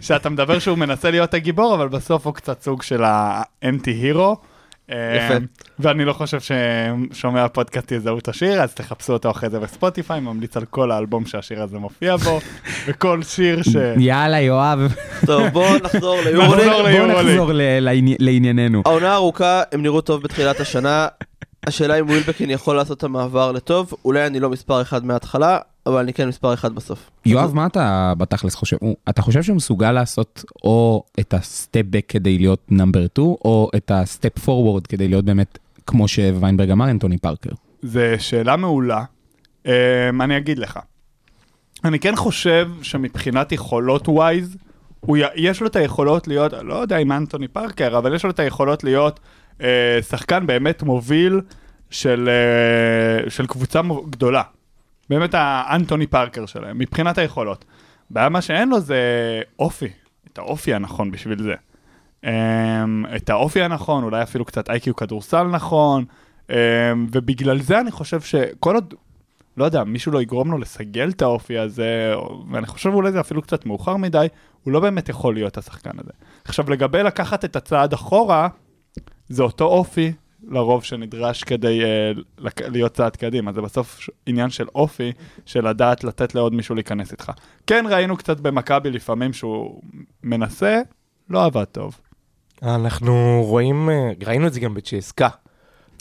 שאתה מדבר שהוא מנסה להיות הגיבור, אבל בסוף הוא קצת סוג של האנטי הירו.
יפה.
ואני לא חושב ששומע הפודקאסט יזהו את השיר, אז תחפשו אותו אחרי זה בספוטיפיי, ממליץ על כל האלבום שהשיר הזה מופיע בו, וכל שיר ש...
יאללה, יואב.
טוב, בואו נחזור ליורוליג.
בואו. נחזור לענייננו.
העונה ארוכה, הם נראו טוב בתחילת השנה. השאלה אם ווילבקין יכול לעשות את המעבר לטוב, אולי אני לא מספר אחד מההתחלה, אבל אני כן מספר אחד בסוף.
יואב, מה אתה בתכלס חושב? אתה חושב שהוא מסוגל לעשות או את ה step back כדי להיות number 2, או את ה step forward כדי להיות באמת, כמו שוויינברג אמר, אנטוני פארקר?
זו שאלה מעולה. Um, אני אגיד לך. אני כן חושב שמבחינת יכולות ווייז, יש לו את היכולות להיות, לא יודע אם אנטוני פארקר, אבל יש לו את היכולות להיות שחקן באמת מוביל של, uh, של קבוצה גדולה. באמת האנטוני פארקר שלהם, מבחינת היכולות. הבעיה מה שאין לו זה אופי, את האופי הנכון בשביל זה. Um, את האופי הנכון, אולי אפילו קצת איי-קיו כדורסל נכון, um, ובגלל זה אני חושב שכל עוד, לא יודע, מישהו לא יגרום לו לסגל את האופי הזה, ואני חושב אולי זה אפילו קצת מאוחר מדי, הוא לא באמת יכול להיות השחקן הזה. עכשיו, לגבי לקחת את הצעד אחורה, זה אותו אופי לרוב שנדרש כדי uh, להיות צעד קדימה, זה בסוף ש- עניין של אופי, של לדעת לתת לעוד מישהו להיכנס איתך. כן, ראינו קצת במכבי לפעמים שהוא מנסה, לא עבד טוב.
אנחנו רואים, אה, ראינו את זה גם בצ'סקה.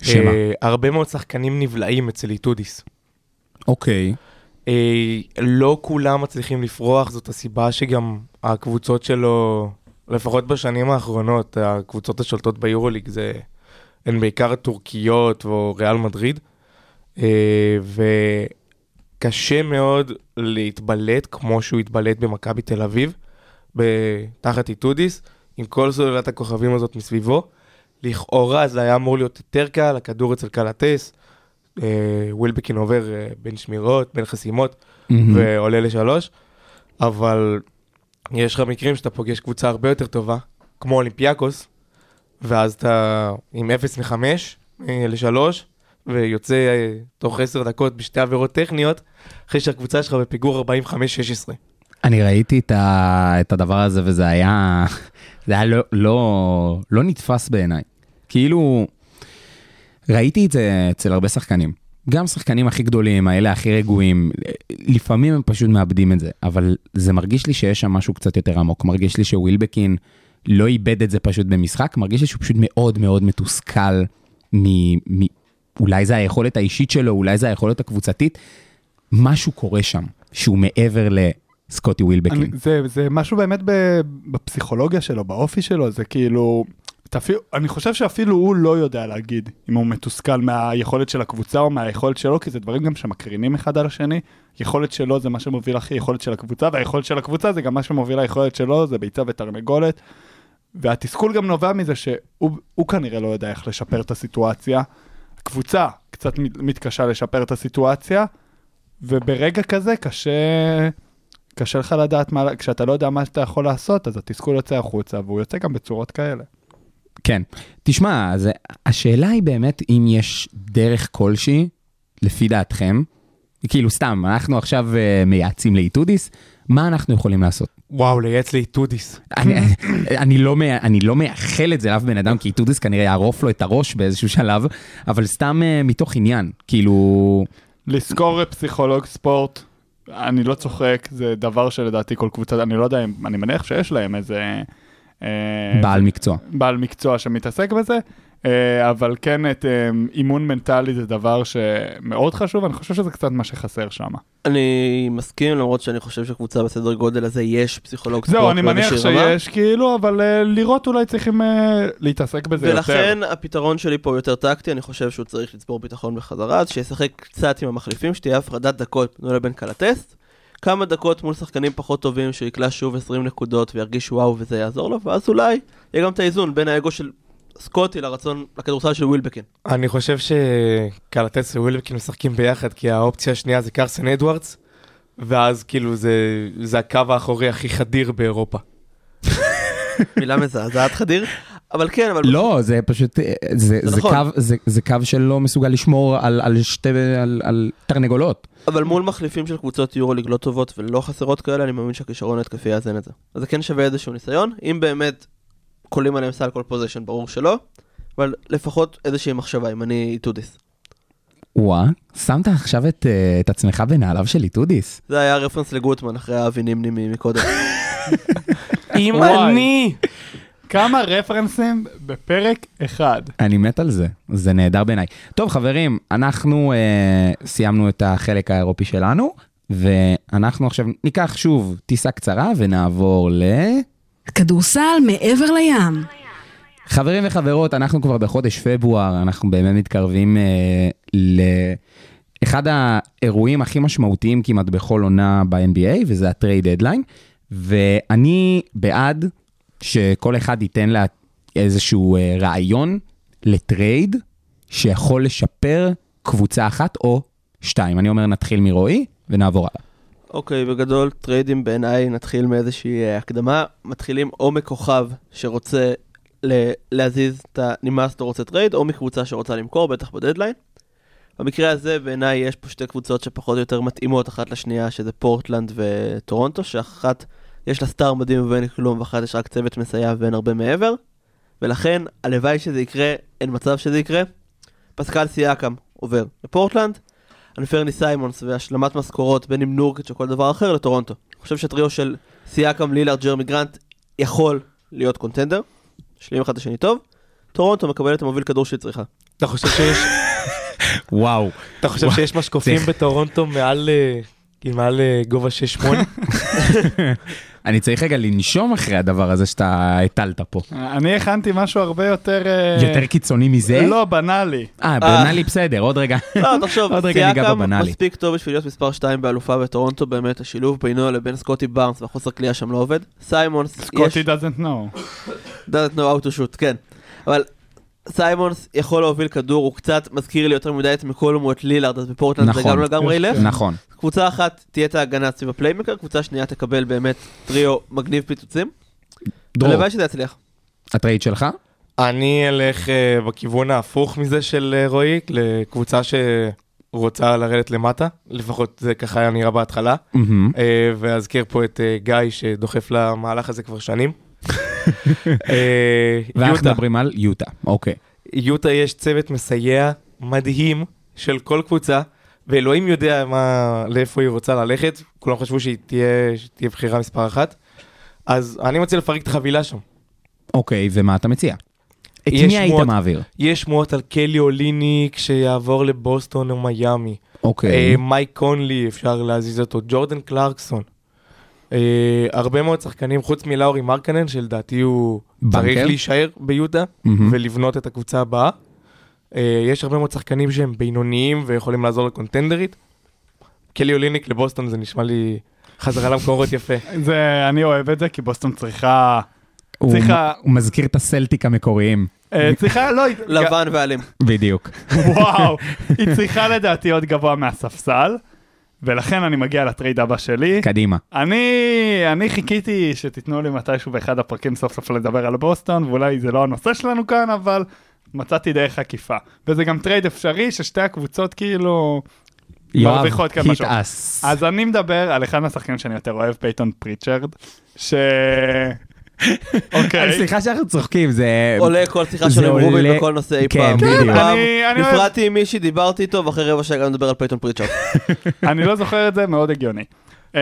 שמה?
אה, הרבה מאוד שחקנים נבלעים אצל איטודיס.
אוקיי.
אה, לא כולם מצליחים לפרוח, זאת הסיבה שגם הקבוצות שלו, לפחות בשנים האחרונות, הקבוצות השולטות ביורוליג זה, הן בעיקר הטורקיות או ריאל מדריד. אה, וקשה מאוד להתבלט כמו שהוא התבלט במכבי תל אביב, תחת איטודיס, עם כל סוללת הכוכבים הזאת מסביבו. לכאורה זה היה אמור להיות יותר קל, הכדור אצל קלטס, אה, ווילבקין עובר אה, בין שמירות, בין חסימות,
מהמם.
ועולה לשלוש, אבל יש לך מקרים שאתה פוגש קבוצה הרבה יותר טובה, כמו אולימפיאקוס, ואז אתה עם 0 מ-5 לשלוש, ויוצא אה, תוך 10 דקות בשתי עבירות טכניות, אחרי שהקבוצה שלך בפיגור 45-16.
אני ראיתי את, ה... את הדבר הזה וזה היה, זה היה לא, לא, לא נתפס בעיניי. כאילו, ראיתי את זה אצל הרבה שחקנים. גם שחקנים הכי גדולים, האלה הכי רגועים, לפעמים הם פשוט מאבדים את זה, אבל זה מרגיש לי שיש שם משהו קצת יותר עמוק. מרגיש לי שווילבקין לא איבד את זה פשוט במשחק, מרגיש לי שהוא פשוט מאוד מאוד מתוסכל מ... מ... אולי זה היכולת האישית שלו, אולי זה היכולת הקבוצתית. משהו קורה שם, שהוא מעבר לסקוטי ווילבקין.
אני, זה, זה משהו באמת בפסיכולוגיה שלו, באופי שלו, זה כאילו, אתה אפילו, אני חושב שאפילו הוא לא יודע להגיד אם הוא מתוסכל מהיכולת של הקבוצה או מהיכולת שלו, כי זה דברים גם שמקרינים אחד על השני. יכולת שלו זה מה שמוביל הכי יכולת של הקבוצה, והיכולת של הקבוצה זה גם מה שמוביל היכולת שלו, זה ביצה ותרנגולת. והתסכול גם נובע מזה שהוא הוא כנראה לא יודע איך לשפר את הסיטואציה. הקבוצה קצת מת- מתקשה לשפר את הסיטואציה, וברגע כזה קשה, קשה לך לדעת מה, כשאתה לא יודע מה שאתה יכול לעשות, אז התסכול יוצא החוצה, והוא יוצא גם בצורות כאלה.
כן. תשמע, אז השאלה היא באמת אם יש דרך כלשהי, לפי דעתכם, כאילו סתם, אנחנו עכשיו uh, מייעצים לאיטודיס, מה אנחנו יכולים לעשות?
וואו, לייעץ לאיטודיס.
אני, אני, לא, אני לא מייחל את זה לאף בן אדם, כי איטודיס כנראה יערוף לו את הראש באיזשהו שלב, אבל סתם uh, מתוך עניין, כאילו...
לזכור פסיכולוג ספורט, אני לא צוחק, זה דבר שלדעתי כל קבוצה, אני לא יודע, אני מניח שיש להם איזה... אה,
בעל מקצוע.
בעל מקצוע שמתעסק בזה, אה, אבל כן, את אה, אימון מנטלי זה דבר שמאוד חשוב, אני חושב שזה קצת מה שחסר שם.
אני מסכים, למרות שאני חושב שקבוצה בסדר גודל הזה יש פסיכולוג ספורט.
זהו, אני מניח. שיש, כאילו, אבל לראות אולי צריכים להתעסק בזה יותר.
ולכן הפתרון שלי פה הוא יותר טקטי, אני חושב שהוא צריך לצבור ביטחון בחזרה, אז שישחק קצת עם המחליפים, שתהיה הפרדת דקות בינו לבין קלטסט. כמה דקות מול שחקנים פחות טובים, שהוא יקלע שוב 20 נקודות וירגיש וואו וזה יעזור לו, ואז אולי יהיה גם את האיזון בין האגו של סקוטי לרצון, לכדורסל של ווילבקין.
אני חושב שקלטס ווילבקין משחקים ביחד, כי האופציה השנייה זה קרסן אדוארדס, ואז כאילו זה, זה הקו האחורי הכי חדיר באירופה.
מילה מזעזעת חדיר, אבל כן, אבל...
לא, זה פשוט, אה, זה,
זה
זה,
נכון.
קו, זה, זה קו שלא מסוגל לשמור על, על שתי, על, על תרנגולות.
אבל מול מחליפים של קבוצות יורוליג לא טובות ולא חסרות כאלה, אני מאמין שהכישרון ההתקפי יאזן את זה. אז זה כן שווה איזשהו ניסיון, אם באמת קולעים עליהם סל כל possession, ברור שלא, אבל לפחות איזושהי מחשבה, אם אני איטודיס.
וואה, שמת עכשיו את, אה, את עצמך בנעליו של איטודיס.
זה היה רפרנס לגוטמן אחרי האבי נימני מקודם.
אם. אני...
כמה רפרנסים בפרק אחד.
אני מת על זה, זה נהדר בעיניי. טוב חברים, אנחנו אה, סיימנו את החלק האירופי שלנו, ואנחנו עכשיו ניקח שוב טיסה קצרה ונעבור ל...
כדורסל מעבר לים.
חברים וחברות, אנחנו כבר בחודש פברואר, אנחנו באמת מתקרבים אה, לאחד האירועים הכי משמעותיים כמעט בכל עונה ב-NBA, וזה ה trade deadline, ואני בעד שכל אחד ייתן לה איזשהו אה, רעיון לטרייד שיכול לשפר קבוצה אחת או שתיים. אני אומר נתחיל מרועי ונעבור הלאה.
אוקיי, בגדול, טריידים בעיניי, נתחיל מאיזושהי אה, הקדמה. מתחילים או מכוכב שרוצה להזיז את הנמאס לו רוצה טרייד, או מקבוצה שרוצה למכור, בטח בדדליין. במקרה הזה, בעיניי, יש פה שתי קבוצות שפחות או יותר מתאימות אחת לשנייה, שזה פורטלנד וטורונטו, שאחת יש לה star מדהים ואין כלום, ואחת יש רק צוות מסייע ואין הרבה מעבר. ולכן, הלוואי שזה יקרה, אין מצב שזה יקרה. פסקל סיאקם עובר לפורטלנד, אנפרני סיימונס והשלמת משכורות בין אם נורקיץ' או כל דבר אחר לטורונטו. אני חושב שהטריו של סיאקם, לילארד, ג'רמי גרנט יכול להיות contender, משלים אחד את השני טוב. טורונטו מקבל את המוביל כדור שהיא צריכה.
אתה חושב שיש,
וואו.
אתה חושב שיש משקופים בטורונטו מעל, אה, מעל אה, גובה 6-8?
אני צריך רגע לנשום אחרי הדבר הזה שאתה הטלת פה.
אני הכנתי משהו הרבה יותר... אה,
יותר קיצוני מזה?
לא, בנאלי.
אה, בנאלי בסדר, עוד רגע.
לא, תחשוב,
עוד רגע ניגע בבנאלי.
מספיק טוב בשביל להיות מספר 2 באלופה בטורונטו, באמת השילוב בינו לבין סקוטי בארנס והחוסר קליעה שם לא עובד. סיימונס, יש...
סקוטי doesn't know.
doesn't know how to shoot, כן. אבל סיימונס יכול להוביל כדור, הוא קצת מזכיר לי יותר מדי את מקולום או את לילארד, אז בפורטלנד זה
נכון.
גם לא לגמרי ילך.
נכון.
קבוצה אחת תהיה את ההגנה סביב ה playmaker, קבוצה שנייה תקבל באמת טריו מגניב פיצוצים.
דרור,
הלוואי שזה יצליח.
הטרייד שלך?
אני אלך אה, בכיוון ההפוך מזה של אה, רועי, לקבוצה שרוצה לרדת למטה, לפחות זה ככה היה נראה בהתחלה.
מהמם.
אה, ואזכיר פה את אה, גיא שדוחף למהלך הזה כבר שנים. אה,
ואנחנו מדברים על יוטה, אוקיי.
יוטה יש צוות מסייע מדהים של כל קבוצה, ואלוהים יודע מה, לאיפה היא רוצה ללכת, כולם חשבו שהיא תהיה, שתהיה בחירה מספר אחת. אז אני מציע לפרק את החבילה שם.
אוקיי, ומה אתה מציע? את
יש
מי היית
שמועות-
מעביר?
יש שמועות על קלי אוליניק שיעבור לבוסטון או מיאמי.
אוקיי.
אה, מייק קונלי, אפשר להזיז אותו, ג'ורדן קלרקסון. אה, הרבה מאוד שחקנים, חוץ מלאורי מרקנן, שלדעתי הוא? צריך להישאר ביהודה
מהמם.
ולבנות את הקבוצה הבאה. אה, יש הרבה מאוד שחקנים שהם בינוניים ויכולים לעזור לקונטנדרית. קלי אוליניק לבוסטון זה נשמע לי חזרה למקורות יפה.
זה, אני אוהב את זה, כי בוסטון צריכה...
הוא
צריכה-
הוא מזכיר את הסלטיק המקוריים.
אה, צריכה, לא,
לבן ואלים.
בדיוק.
וואו, היא צריכה לדעתי עוד גבוה מהספסל, ולכן אני מגיע לטרייד הבא שלי.
קדימה.
אני, אני חיכיתי שתיתנו לי מתישהו באחד הפרקים סוף סוף לדבר על בוסטון, ואולי זה לא הנושא שלנו כאן, אבל מצאתי דרך עקיפה. וזה גם טרייד אפשרי ששתי הקבוצות כאילו...
יואב, hit us.
אז אני מדבר על אחד מהשחקנים שאני יותר אוהב, פייטון פריצ'רד, ש... אוקיי.
סליחה שאנחנו צוחקים, זה...
עולה כל שיחה עם רובין בכל נושא אי
כן,
פעם.
בדיוק.
אני אוהב-
נפרדתי עם מישהי, דיברתי איתו, ואחרי רבע שעה גם נדבר על פייטון פריצ'ארד.
אני לא זוכר את זה, מאוד הגיוני. אמ,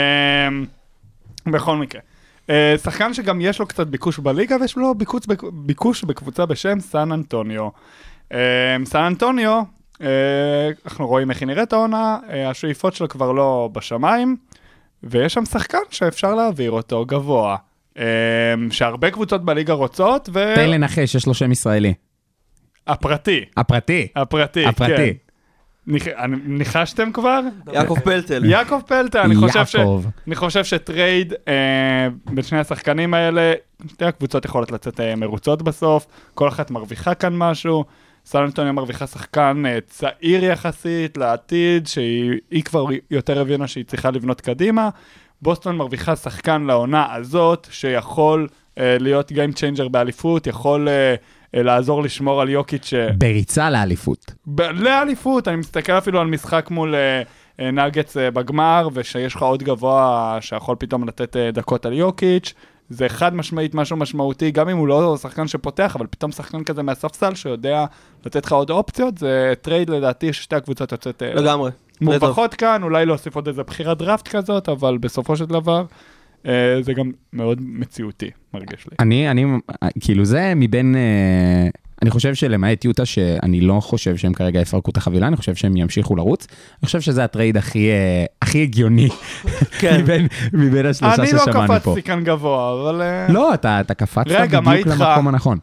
בכל מקרה. אה, שחקן שגם יש לו קצת ביקוש בליגה ויש לו ביקוש, בק- ביקוש בקבוצה בשם סן אנטוניו. אמ, סן אנטוניו, אה, אנחנו רואים איך היא נראית העונה, אה, השאיפות שלו כבר לא בשמיים, ויש שם שחקן שאפשר להעביר אותו גבוה, שהרבה קבוצות בליגה רוצות,
תן לנחש, יש לו שם ישראלי.
והפרטי,
הפרטי.
הפרטי,
הפרטי.
כן. ניחשתם כבר?
יעקב פלטל.
יעקב פלטה, אני חושב ש... אני חושב שטרייד אה, בין שני השחקנים האלה, שתי הקבוצות יכולות לצאת אה, מרוצות בסוף, כל אחת מרוויחה כאן משהו. סן אנטוניה מרוויחה שחקן אה, צעיר יחסית לעתיד, שהיא היא כבר יותר הבינה שהיא צריכה לבנות קדימה. בוסטון מרוויחה שחקן לעונה הזאת, שיכול אה, להיות Game Changer באליפות, יכול אה, אה, לעזור לשמור על יוקיץ' ש...
בריצה לאליפות.
ב- לאליפות, אני מסתכל אפילו על משחק מול אה, אה, נגץ אה, בגמר, ושיש לך עוד גבוה שיכול פתאום לתת אה, דקות על יוקיץ', זה חד משמעית משהו משמעותי, גם אם הוא לא שחקן שפותח, אבל פתאום שחקן כזה מהספסל שיודע לתת לך עוד אופציות, זה טרייד לדעתי ששתי הקבוצות יוצאות אה,
לגמרי.
מורווחות כאן, אולי להוסיף עוד איזה בחירת דראפט כזאת, אבל בסופו של דבר, אה, זה גם מאוד מציאותי, מרגיש לי.
אני, אני, כאילו זה מבין, אה, אני חושב שלמעט יוטה, שאני לא חושב שהם כרגע יפרקו את החבילה, אני חושב שהם ימשיכו לרוץ. אני חושב שזה הטרייד הכי, אה, הכי הגיוני
כן.
מבין, מבין השלושה
אני לא
ששמענו פה.
קפצתי כאן גבוה, אבל... אה,
לא, אתה, אתה קפצת
רגע,
בדיוק? למקום הנכון.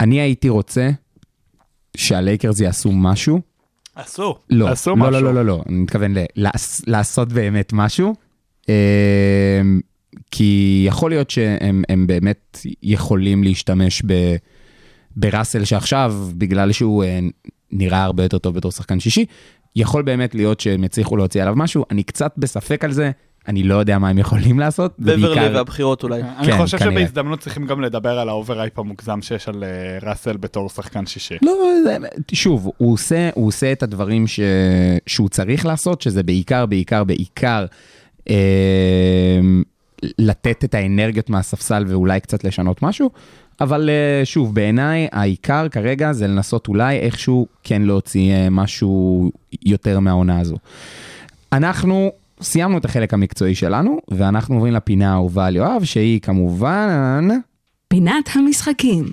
אני הייתי רוצה שהלייקרס יעשו משהו.
עשו.
לא,
עשו
לא,
משהו.
לא, לא, לא, לא, אני מתכוון לעשות באמת משהו. אה, כי יכול להיות שהם הם באמת יכולים להשתמש ב, בראסל שעכשיו, בגלל שהוא אה, נראה הרבה יותר טוב בתור שחקן שישי, יכול באמת להיות שהם יצליחו להוציא עליו משהו. אני קצת בספק על זה, אני לא יודע מה הם יכולים לעשות.
בברלי והבחירות אולי.
אני
כן,
חושב
כנראה.
שבהזדמנות צריכים גם לדבר על ה overhype המוגזם שיש על אה, ראסל בתור שחקן שישי.
לא, זה, שוב, הוא עושה, הוא עושה את הדברים ש, שהוא צריך לעשות, שזה בעיקר, בעיקר, בעיקר אה, לתת את האנרגיות מהספסל ואולי קצת לשנות משהו, אבל אה, שוב, בעיניי העיקר כרגע זה לנסות אולי איכשהו כן להוציא אה, משהו יותר מהעונה הזו. אנחנו סיימנו את החלק המקצועי שלנו, ואנחנו עוברים לפינה האהובה על יואב, שהיא כמובן...
פינת המשחקים.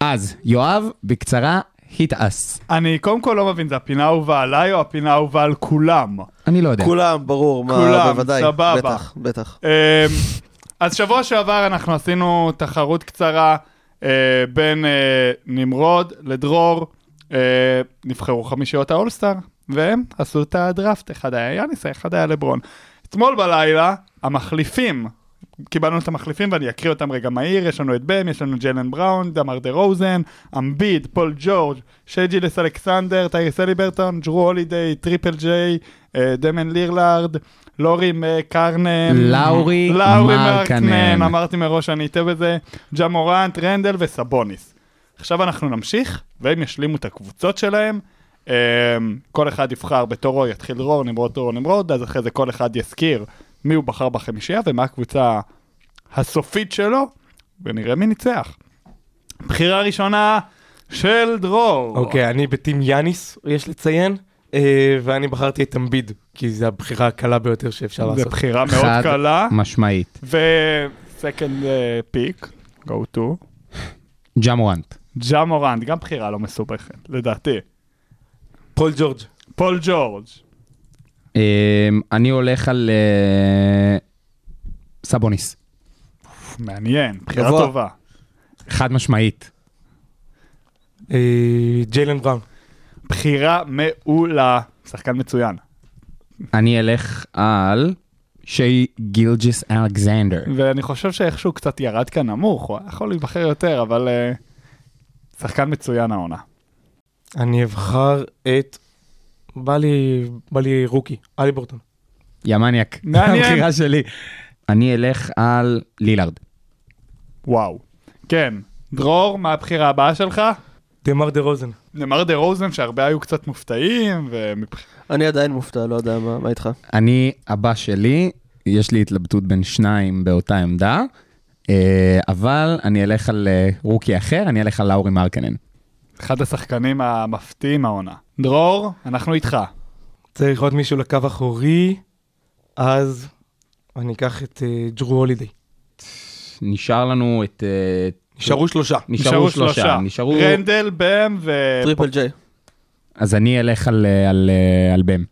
אז, יואב, בקצרה, hit us.
אני קודם כל לא מבין, זה הפינה האהובה עליי או הפינה האהובה על כולם?
אני לא יודע.
כולם, ברור, מה,
כולם,
בוודאי.
סבבה.
בטח, בטח.
אמ, אז שבוע שעבר אנחנו עשינו תחרות קצרה אה, בין אה, נמרוד לדרור, אה, נבחרו חמישיות האולסטאר, והם עשו את הדראפט, אחד היה יאניס, אחד היה לברון. אתמול בלילה, המחליפים, קיבלנו את המחליפים ואני אקריא אותם רגע מהיר, יש לנו את בם, יש לנו ג'לן בראון, דמאר דה רוזן, אמביד, פול ג'ורג', שיי גילג'ס אלכסנדר, טייריס הליברטון, ג'רו הולידיי, טריפל ג'יי, אה, דמן לירלארד, לורי קרנן,
לאורי
לאורי
מרקנן.
אמרתי מראש שאני אטעה בזה, ג'ה מורנט, רנדל וסבוניס. עכשיו אנחנו נמשיך, והם ישלימו את הקבוצות שלהם. Um, כל אחד יבחר בתורו, יתחיל דרור, נמרוד, דרור, נמרוד, אז אחרי זה כל אחד יזכיר מי הוא בחר בחמישייה ומה הקבוצה הסופית שלו, ונראה מי ניצח. בחירה ראשונה של דרור.
אוקיי, אני בטים יאניס, יש לציין, אה, ואני בחרתי את אמביד, כי זו הבחירה הקלה ביותר שאפשר
זו
לעשות.
בחירה מאוד
חד
קלה.
משמעית.
ו-second pick, go to,
ג'ה מורנט.
ג'ה מורנט, גם בחירה לא מסובכת, לדעתי.
פול ג'ורג'.
פול ג'ורג',
אמ, אני הולך על אה, סבוניס.
מעניין, בחירה. טובה.
חד משמעית.
אה, ג'יילן בראון.
בחירה מעולה, שחקן מצוין.
אני אלך על שי גילג'ס אלכסנדר.
ואני חושב שאיכשהו קצת ירד כאן נמוך, הוא יכול להיבחר יותר, אבל אה, שחקן מצוין העונה.
אני אבחר את... בא לי, בא לי רוקי, אלי בורטון.
יא מניאק. הבחירה שלי. אני אלך על לילארד.
וואו. כן, דרור, מה הבחירה הבאה שלך?
דמר דה רוזן.
נאמר דה רוזן שהרבה היו קצת מופתעים, ומבח...
אני עדיין מופתע, לא יודע מה מה איתך.
אני, הבא שלי, יש לי התלבטות בין שניים באותה עמדה, אה, אבל אני אלך על אה, רוקי אחר, אני אלך על לאורי מרקנן.
אחד השחקנים המפתיעים העונה. דרור, אנחנו איתך.
צריך עוד מישהו לקו אחורי, אז אני אקח את אה, ג'רו הולידיי.
נשאר לנו את... אה,
נשארו שלושה.
נשארו שלושה. נשארו...
רנדל, בם ו...
טריפל ג'יי.
אז אני אלך על, על, על בם.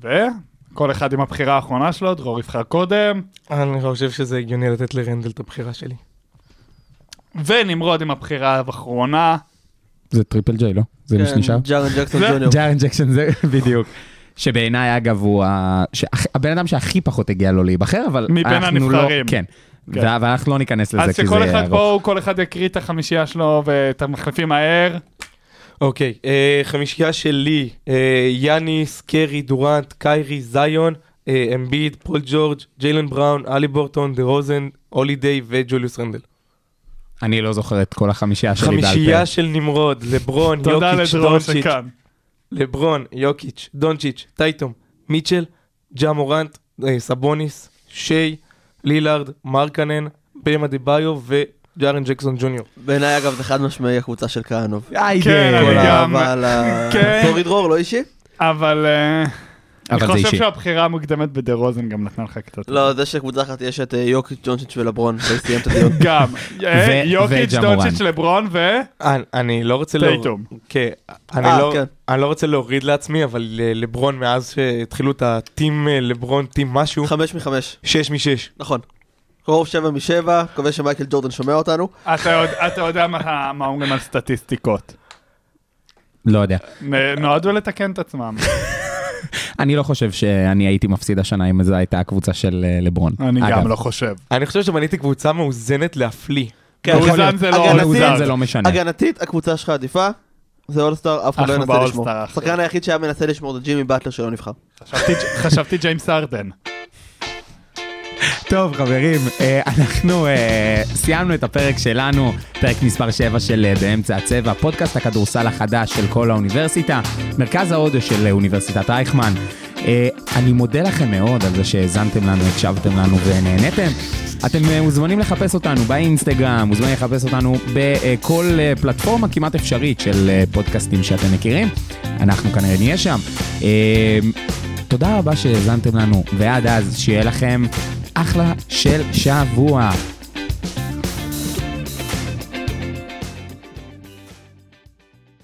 וכל אחד עם הבחירה האחרונה שלו, דרור יבחר קודם,
אני חושב שזה הגיוני לתת לרנדל את הבחירה שלי.
ונמרוד עם הבחירה האחרונה.
זה טריפל ג'יי, לא? זה מה שנשאר?
ג'ארן ג'קסון ג'וניור.
ג'ארן ג'קסון זה בדיוק. שבעיניי אגב הוא הבן אדם שהכי פחות הגיע לו להיבחר אבל
מבין
אנחנו לא-
הנבחרים.
כן.
כן.
ו- אבל אנחנו לא ניכנס לזה
אז
כי זה
שכל אחד
ארוך.
פה, כל אחד יקריא את החמישייה שלו ואת המחליפים מהר.
אוקיי, אה, חמישייה שלי, אה, יאניס, קרי, דורנט, קיירי, זיון, אה, אמביד, פול ג'ורג', ג'יילן בראון, הליברטון, דה רוזן, הולידיי וג'וליוס רנדל.
אני לא זוכר את כל החמישייה שלי בעל פה.
חמישייה של נמרוד, לברון, יוקיץ', דונצ'יץ'. לברון, יוקיץ', דונצ'יץ', טייטום, מיטשל, ג'ה מורנט, אה, סבוניס, שיי, לילארד, מרקנן, במה דיבאיו וג'ארן ג'קסון ג'וניור.
בעיניי אגב זה חד משמעי הקבוצה של כהנוב.
כן,
כל
אני גם-
האהבה על ה...
כן.
דרור, לא אישי?
אבל אה,
אבל זה
אני חושב
אישי.
שהבחירה המוקדמת בדה רוזן גם נתנה לך קצת.
לא, זה שקבוצה אחת יש את אה, יוקיץ', ג'ונצ'יץ' ולברון, זה סיים את הדיון.
גם. אה, יוקיץ',
וג'ה
דונצ'יץ', לברון ו...
אני, לא רוצה להוריד,
טייטום.
כן, אני,
אה,
לא,
כן.
אני לא רוצה להוריד לעצמי, אבל לברון מאז שהתחילו את הטים לברון, טים משהו,
חמש מחמש,
שש משש.
נכון. קרוב שבע משבע, מקווה שמייקל ג'ורדן שומע אותנו.
אתה יודע- מה אומרים על סטטיסטיקות.
לא יודע.
נועדו לתקן את עצמם.
אני לא חושב שאני הייתי מפסיד השנה אם זו הייתה הקבוצה של אה, לברון.
אני גם לא חושב.
אני חושב שבניתי קבוצה מאוזנת להפליא.
כן,
מאוזן. זה לא מאוזן.
זה לא משנה.
הגנתית, הקבוצה שלך עדיפה. זה אולסטאר, אף אחד לא ינסה לשמור. השחקן היחיד שהיה מנסה לשמור זה ג'ימי באטלר שלא נבחר.
חשבתי- חשבתי ג'יימס ארדן.
טוב חברים, אה, אנחנו אה, סיימנו את הפרק שלנו, פרק מספר 7 של אה, באמצע הצבע, פודקאסט הכדורסל החדש של כל האוניברסיטה, מרכז האודיו של אוניברסיטת רייכמן. אה, אני מודה לכם מאוד על זה שהאזנתם לנו, הקשבתם לנו ונהניתם. אתם מוזמנים לחפש אותנו באינסטגרם, מוזמנים לחפש אותנו בכל פלטפורמה כמעט אפשרית של פודקאסטים שאתם מכירים. אנחנו כנראה נהיה שם. תודה רבה שהאזנתם לנו, ועד אז שיהיה לכם אחלה של שבוע.